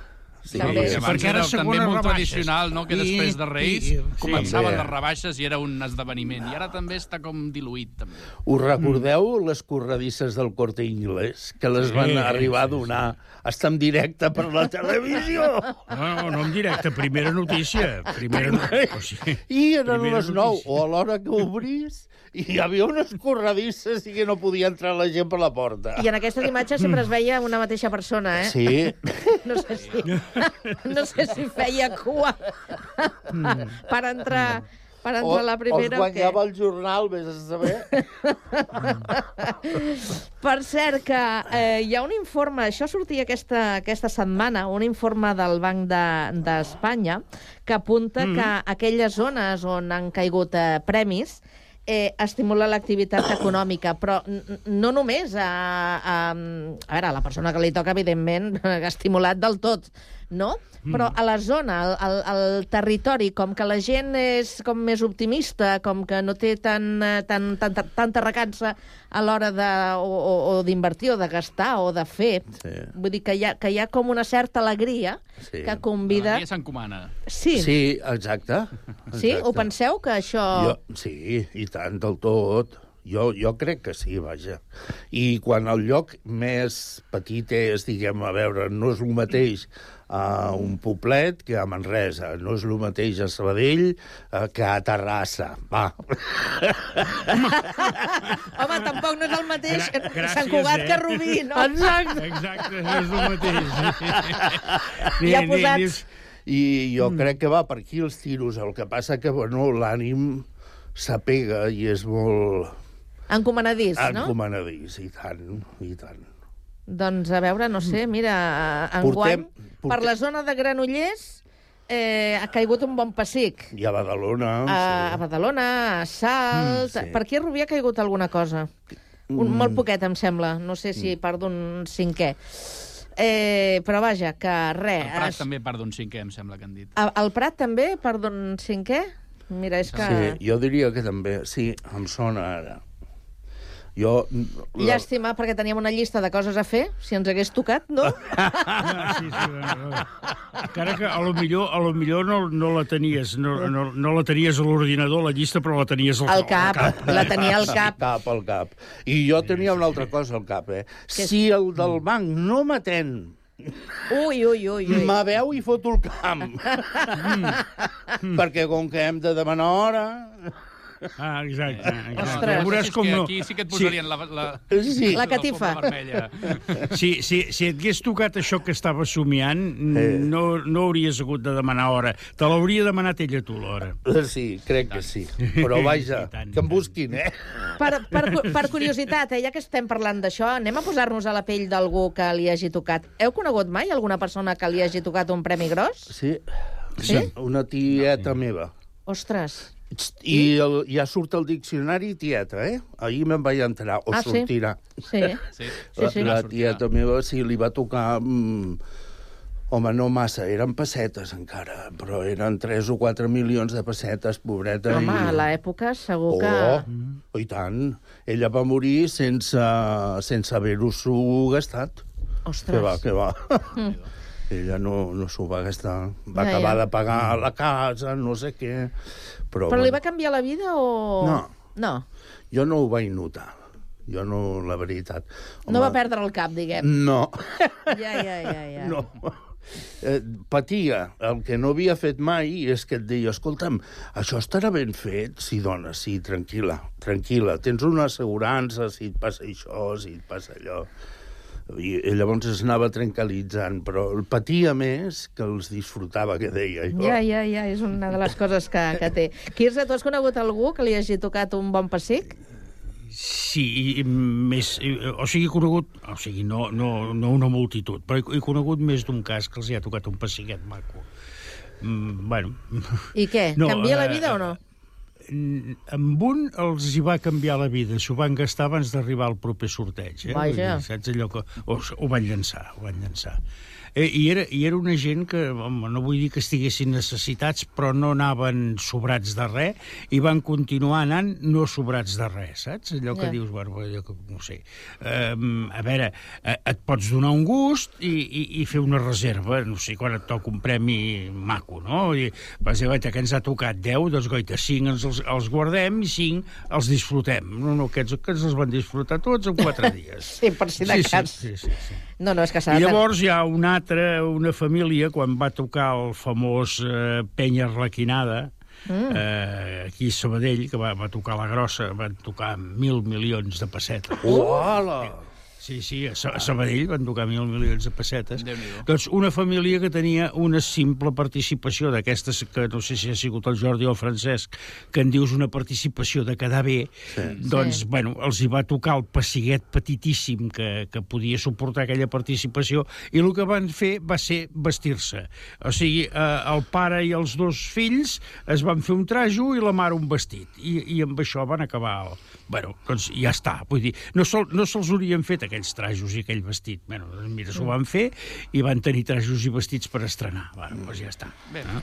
Sí, També. Sí, abans Perquè era també molt rebaixes. tradicional, no?, que I- després de Reis i- i- començaven sí. les rebaixes i era un esdeveniment. I ara també està com diluït, també. Us recordeu les corredisses del Corte Inglés, que les van Sí, arribar a sí, donar hasta en directe per la televisió? No, no, no en directe, primera notícia. Primera notícia. O sigui, I eren primera les 9, notícia. o a l'hora que obrís, i hi havia unes corredisses i que no podia entrar la gent per la porta. I en aquestes imatges sempre es veia una mateixa persona, eh? Sí, No sé si, no sé si feia cua per entrar Per entrar a la primera, o o els guanyava el jornal, vés a saber. Per cert, que eh, hi ha un informe, això sortia aquesta, aquesta setmana, un informe del Banc de- d'Espanya, de, que apunta mm. que aquelles zones on han caigut eh, premis eh, estimula l'activitat econòmica, però no només a, a, a veure, a la persona que li toca, evidentment, ha estimulat del tot, no? Però a la zona, al, al, al territori, com que la gent és com més optimista, com que no té tan, eh, tan, tanta, tanta recança a l'hora de, o, o, o d'invertir, o de gastar, o de fer, Sí. vull dir que hi ha, que hi ha com una certa alegria Sí. que convida... L'alegria s'encomana. Sí. Sí, exacte. Sí? exacte. Ho penseu, que això... Jo, sí, i tant, del tot. Jo, jo crec que sí, vaja. I quan el lloc més petit és, diguem, a veure, no és el mateix a un poblet que a Manresa, no és el mateix a Sabadell eh, que a Terrassa. Va. Home, tampoc no és el mateix Gra- gràcies, Sant Cugat eh? que Rubí, no? Exacte. Exacte, no és el mateix. Ja posats. I jo Mm. crec que va per aquí els tiros. El que passa que, bueno, l'ànim s'apega i és molt Encomanadís, no? encomanadís, i tant, i tant. Doncs a veure, no sé, mira, enguany, Portem- per portem- la zona de Granollers eh, ha caigut un bon pessic. I a Badalona... A, a Badalona, a Salt... Mm, sí. Per aquí a Rubí ha caigut alguna cosa. Un, Mm. Molt poquet, em sembla. No sé si part d'un cinquè. Eh, però vaja, que res... El Prat es- també part d'un cinquè, em sembla que han dit. A- El Prat també, part d'un cinquè? Mira, és que... Sí, jo diria que també. Sí, em sona ara. Jo... Llàstima, perquè teníem una llista de coses a fer, si ens hagués tocat, no? Ah, sí, sí, no, no. Encara que a lo millor, a lo millor no, no la tenies, no, no, no la tenies a l'ordinador, la llista, però la tenies al, Al cap, la tenia al cap. cap al cap. I jo tenia una altra cosa al cap, eh? Si el del banc no m'atén Ui, ui, ui, ui. M'aveu i foto el camp. mm. Perquè com que hem de demanar hora... Ah, exacte. exacte. Ostres. Ja veuràs És com que no... aquí sí que et posarien la, la, Sí. La catifa. la vermella. Si, si, si et hagués tocat això que estava somiant, Eh. no, no hauries hagut de demanar hora. Te l'hauria demanat ella tu, l'hora. Sí, crec que sí. Però vaja, que em busquin, eh? Per, per, per curiositat, eh, ja que estem parlant d'això, anem a posar-nos a la pell d'algú que li hagi tocat. Heu conegut mai alguna persona que li hagi tocat un premi gros? Sí. Sí? Una tieta meva. Ostres. I el, ja surt el diccionari tieta, eh? Ahir me'n vaig entrar, o Ah, sí? sortirà. Sí. Sí, La, sí. la tieta meva sí, li va tocar... Mm, home, no massa, eren pessetes encara, però eren 3 o 4 milions de pessetes, pobreta. Home, i... a l'època segur que... Oh, i tant. Ella va morir sense, sense haver-ho gastat. Ostres. Que va, que va. Mm. Ella no, no s'ho va gastar. Va Ja, acabar ja. de pagar la casa, no sé què. Però, Però li va canviar la vida o...? No. No. jo no ho vaig notar. Jo no, la veritat. No va perdre el cap, diguem. No. Ja, ja, ja, ja. No. Eh, patia. El que no havia fet mai és que et deia, escolta'm, això estarà ben fet? Sí, dona, sí, tranquil·la, tranquil·la. Tens una assegurança si et passa això, si et passa allò. I, i llavors es anava tranquil·litzant, però el patia més que els disfrutava, que deia jo. Ja, ja, ja, és una de les coses que, que té. Quirze, tu has conegut algú que li hagi tocat un bon pessic? Sí, i, i més... i, O sigui, he conegut... O sigui, no, no, no una multitud, però he, he conegut més d'un cas que els hi ha tocat un pessiquet maco. Mm, bueno... I què? No, Canvia la eh, vida o no? Mm, Amb un els hi va canviar la vida, s'ho van gastar abans d'arribar al proper sorteig. Eh? Vaja. Saps allò que... O, ho van llançar, ho van llançar. Eh, i, era, I era una gent que, home, no vull dir que estiguessin necessitats, però no anaven sobrats de res, i van continuar anant no sobrats de res, saps? Allò que Ja. dius, bueno, allò que, no sé... Eh, a veure, eh, et pots donar un gust i, i, i fer una reserva, no sé, quan et toca un premi maco, no? I vas dir, guaita, que ens ha tocat 10, doncs, goita, 5 ens els, els guardem i 5 els disfrutem. No, no, aquests, aquests els van disfrutar tots en 4 dies. Sí, per si de sí, cas. sí, sí, sí. No, no, és que s'ha I de... llavors hi ha una altra, una família, quan va tocar el famós eh, Penya Arlequinada, Mm. eh, aquí a Sabadell, que va, va tocar la grossa, van tocar mil milions de pessetes. Uala! Sí, sí, a Sa- a Sabadell van tocar mil milions de pessetes. Doncs una família que tenia una simple participació d'aquestes, que no sé si ha sigut el Jordi o el Francesc, que en dius una participació de quedar bé, sí. doncs, Sí. bueno, els hi va tocar el pessiguet petitíssim que, que podia suportar aquella participació i el que van fer va ser vestir-se. O sigui, eh, el pare i els dos fills es van fer un trajo i la mare un vestit. I, i amb això van acabar... El... Bueno, doncs ja està. Vull dir, no, sol, no se'ls haurien fet aquells trajos i aquell vestit. Bueno, doncs mira, s'ho van fer i van tenir trajos i vestits per estrenar. Bueno, doncs ja està. Bé. No?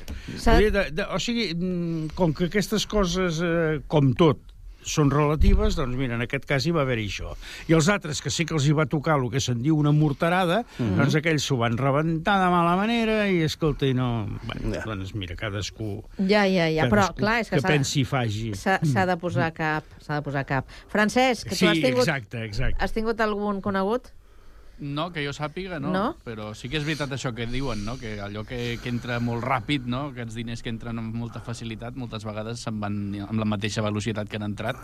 De, de, o sigui, mm, com que aquestes coses, eh, com tot, són relatives, doncs mira, en aquest cas hi va haver-hi això. I els altres, que sí que els hi va tocar el que se'n diu una morterada, Mhm. doncs aquells s'ho van rebentar de mala manera i, escolta, i no... Bueno, doncs mira, cadascú... Ja, ja, ja, però clar, és que, que s'ha- pensi i faci. s'ha de posar cap, s'ha de posar cap. Francesc, que tu Sí, has tingut, exacte, exacte. has tingut algun conegut? No, que jo sàpiga, no. No? Però sí que és veritat això que diuen, no? Que allò que, que entra molt ràpid, no? Aquests diners que entren amb molta facilitat, moltes vegades se'n van amb la mateixa velocitat que han entrat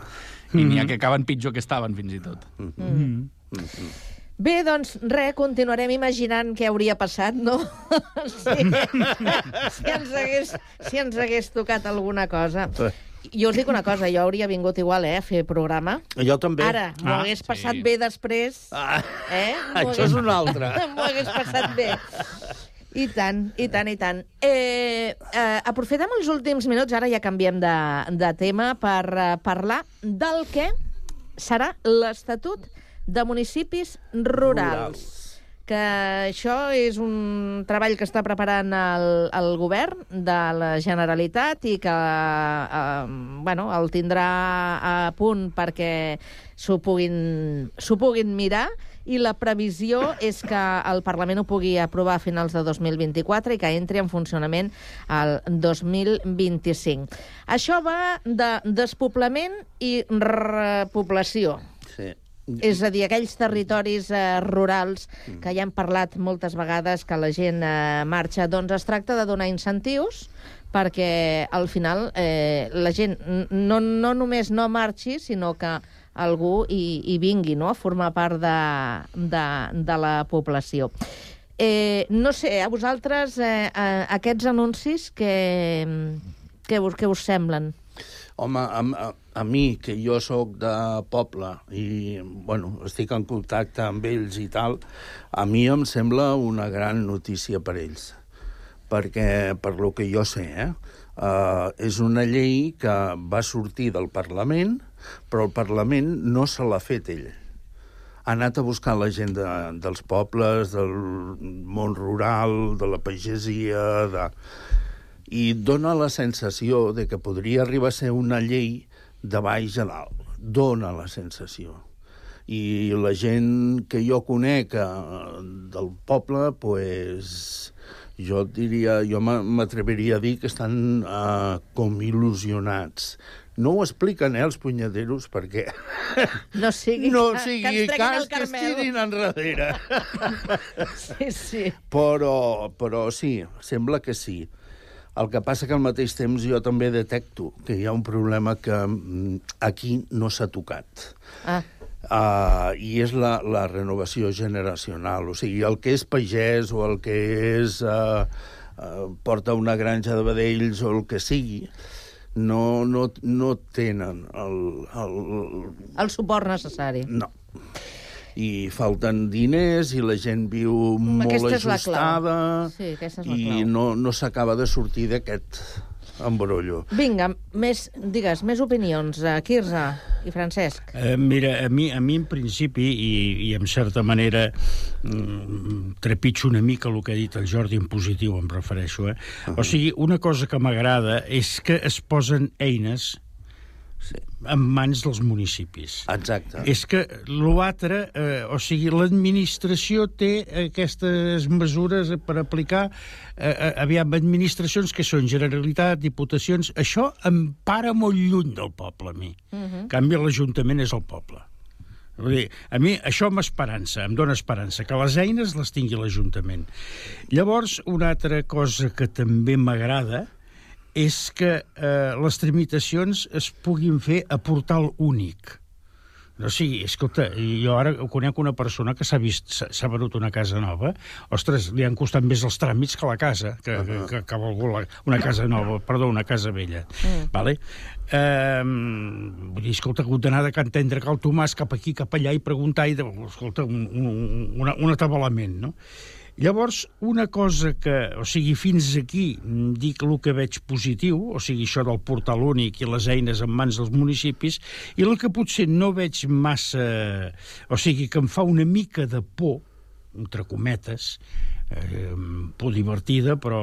i n'hi ha Mhm. que acaben pitjor que estaven, fins i tot. Mm. Bé, doncs, res, continuarem imaginant què hauria passat, no? si, si, ens hagués, si ens hagués tocat alguna cosa. Jo us dic una cosa, jo hauria vingut igual, eh, a fer programa. Jo també. Ara, m'ho Ah, hagués sí. passat bé després. Ah, eh? M'ho això és una altra. M'ho hagués passat bé. I tant, i tant, i tant. Eh, eh, aprofitem els últims minuts, ara ja canviem de, de tema, per eh, parlar del que serà l'Estatut de Municipis Rurals. Que això és un treball que està preparant el, el govern de la Generalitat i que eh, bueno, el tindrà a punt perquè s'ho puguin, puguin mirar i la previsió és que el Parlament ho pugui aprovar a finals de 2024 i que entri en funcionament el 2025. Això va de despoblament i repoblació. És a dir, aquells territoris eh, rurals que ja hem parlat moltes vegades que la gent eh, marxa, doncs es tracta de donar incentius perquè al final eh, la gent no, no només no marxi, sinó que algú hi, hi vingui no? a formar part de, de, de la població. Eh, no sé, a vosaltres eh, eh, aquests anuncis que, que, us, que us semblen? Home, a, a, mi, que jo sóc de poble i, bueno, estic en contacte amb ells i tal, a mi em sembla una gran notícia per ells. Perquè, per lo que jo sé, eh, uh, és una llei que va sortir del Parlament, però el Parlament no se l'ha fet ell. Ha anat a buscar la gent de, dels pobles, del món rural, de la pagesia, de i dona la sensació de que podria arribar a ser una llei de baix a dalt. Dona la sensació. I la gent que jo conec eh, del poble, pues, jo diria, jo m'a- m'atreviria a dir que estan uh, com il·lusionats. No ho expliquen, eh, els punyeteros, perquè... No sigui, no sigui que cas el que es tirin enrere. sí, sí. Però, però sí, sembla que sí. El que passa que al mateix temps jo també detecto que hi ha un problema que mm, aquí no s'ha tocat. Ah. Uh, I és la, la renovació generacional. O sigui, el que és pagès o el que és... Uh, uh, porta una granja de vedells o el que sigui, no, no, no tenen el, el, El suport necessari. no. I falten diners i la gent viu molt Aquesta és la clau. ajustada Sí, aquesta és la i clau. no, no s'acaba de sortir d'aquest embrollo. Vinga, més, digues, més opinions. Uh, Quirze i Francesc. Eh, mira, a mi, a mi en principi, i, i en certa manera mm, trepitjo una mica el que ha dit el Jordi en positiu, em refereixo, eh? Uh -huh. O sigui, una cosa que m'agrada és que es posen eines sí. en mans dels municipis. Exacte. És que l'altre, eh, o sigui, l'administració té aquestes mesures per aplicar, eh, eh, aviam, administracions que són Generalitat, Diputacions, això em para molt lluny del poble, a mi. En canvi, l'Ajuntament és el poble. Vull dir, a mi això m'esperança, em dóna esperança, que les eines les tingui l'Ajuntament. Llavors, una altra cosa que també m'agrada és que eh, les tramitacions es puguin fer a portal únic. O sigui, escolta, jo ara conec una persona que s'ha vist, s'ha venut una casa nova. Ostres, li han costat més els tràmits que la casa, que, que, que, que ha volgut la, una casa nova, perdó, una casa vella. Mm. Vale? Eh, vull dir, escolta, ha hagut d'anar de Can Tendre Cal Tomàs cap aquí, cap allà i preguntar i, de, escolta, un, un, una, un atabalament, no? Llavors, una cosa que, o sigui, fins aquí mm, dic el que veig positiu, o sigui, això del portal únic i les eines en mans dels municipis, i el que potser no veig massa... O sigui, que em fa una mica de por, entre cometes, eh, por divertida, però...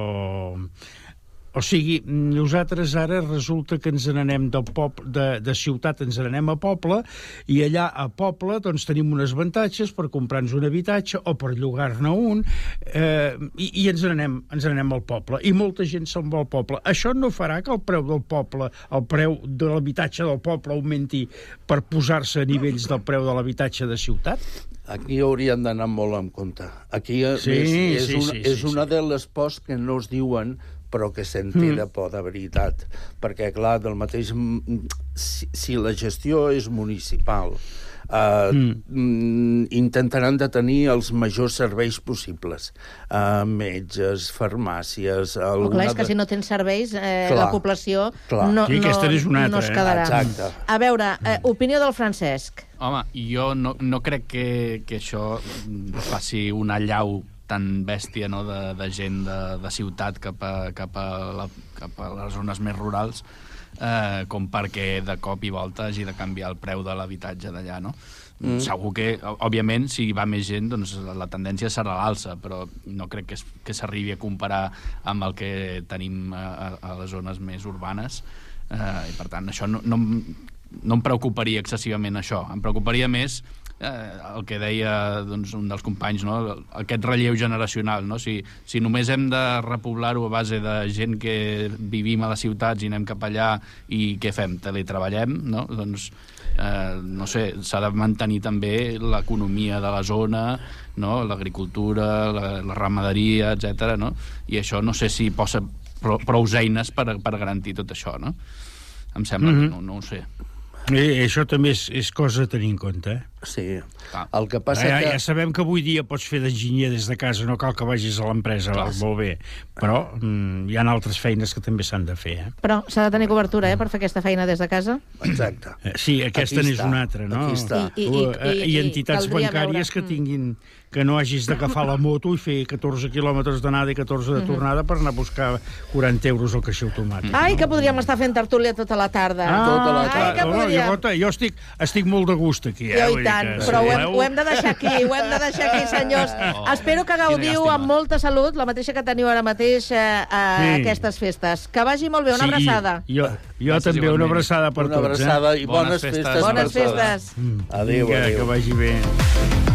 O sigui, nosaltres ara resulta que ens n'anem del pop, de, de ciutat, ens n'anem a poble, i allà a poble doncs, tenim unes avantatges per comprar-nos un habitatge o per llogar-ne un, eh, i, i ens n'anem ens n'anem al poble. I molta gent se'n va al poble. Això no farà que el preu del poble, el preu de l'habitatge del poble augmenti per posar-se a nivells del preu de l'habitatge de ciutat? Aquí hauríem d'anar molt en compte. Aquí Sí, més, és, sí, una, sí, és sí, una de les pors que no es diuen però que s'entera Mm. por de veritat. Perquè, clar, del mateix... mm, Si, si la gestió és municipal, eh, mm. intentaran de tenir els majors serveis possibles. Eh, metges, farmàcies... Alguna clar és que de- si no tens serveis, eh, Clar, la població clar. no, Sí, no, és una no altra, es eh? quedarà. Exacte. A veure, eh, opinió del Francesc. Home, jo no, no crec que, que això faci una llau tan bèstia no, de, de gent de, de ciutat cap a, cap, a la, cap a les zones més rurals eh, com perquè de cop i volta hagi de canviar el preu de l'habitatge d'allà, no? Mm. Segur que, òbviament, si hi va més gent, doncs la tendència serà l'alça, però no crec que, es, que s'arribi a comparar amb el que tenim a, a, les zones més urbanes. Eh, I, per tant, això no, no, no em preocuparia excessivament això. Em preocuparia més eh, el que deia doncs, un dels companys, no? aquest relleu generacional. No? Si, si només hem de repoblar-ho a base de gent que vivim a les ciutats i anem cap allà i què fem? Teletreballem? No? Doncs, eh, no sé, s'ha de mantenir també l'economia de la zona, no? l'agricultura, la, la ramaderia, etc. No? I això no sé si posa prou, prou eines per, per garantir tot això, no? Em sembla Mhm. que no, no ho sé. Eh, això també és, és cosa a tenir en compte, eh? Sí. Ah. El que passa ja, que... ja sabem que avui dia pots fer d'enginyer des de casa, no cal que vagis a l'empresa, molt bé. Però mm, hi ha altres feines que també s'han de fer, eh? Però s'ha de tenir cobertura, eh, per fer aquesta feina des de casa. Exacte. Eh, Sí, aquesta n'és una altra, no? aquí està. I- i- eh, i- I, i entitats bancàries veure. que tinguin que no hagis d'agafar la moto i fer 14 quilòmetres d'anada i 14 de Mhm. tornada per anar a buscar 40 euros al caixer automàtic. Ai, que podríem estar fent tertúlia tota la tarda. Ah, Ai, que podríem. jo, jo estic, estic molt de gust aquí. Eh? Jo tant, que, però si ho hem, ho hem de deixar aquí, ho hem de deixar aquí, senyors. Oh, Espero que gaudiu amb molta salut, la mateixa que teniu ara mateix eh, a Sí. aquestes festes. Que vagi molt bé, una Sí, abraçada. Jo, jo Gràcies, també, una igualment. abraçada per Una tots. abraçada eh? i bones Bones festes. festes Bones festes. Adéu, Vinga, adéu. que vagi bé.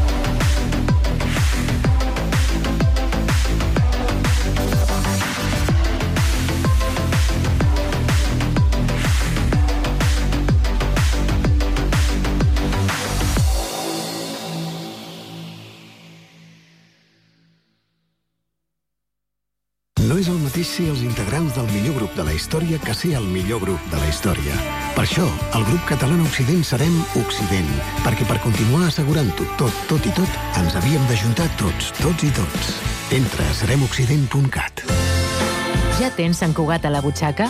Mateix ser els integrants del millor grup de la història que ser el millor grup de la història. Per això, el grup català Occident serem Occident, perquè per continuar assegurant-ho tot, tot i tot, ens havíem d'ajuntar tots, tots i tots. Entra a seremoccident.cat. Ja tens Sant Cugat a la butxaca?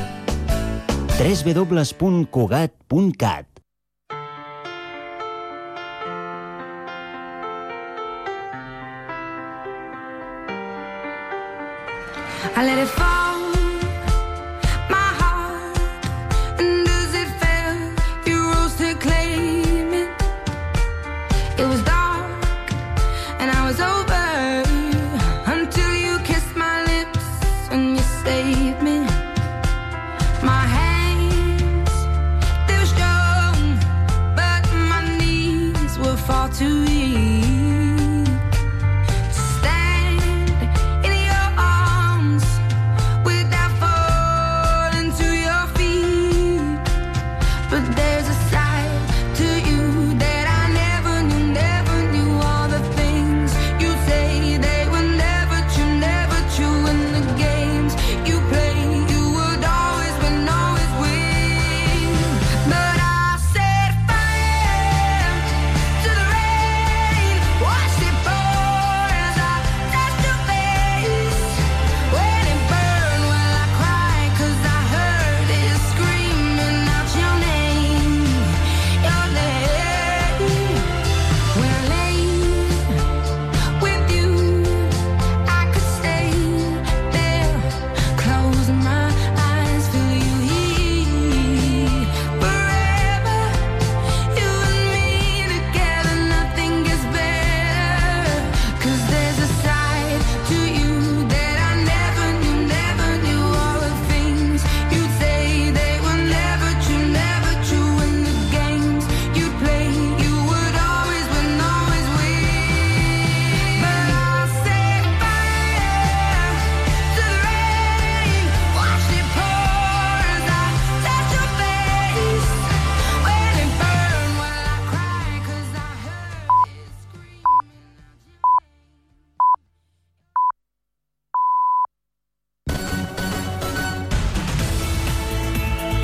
www.cugat.cat I let it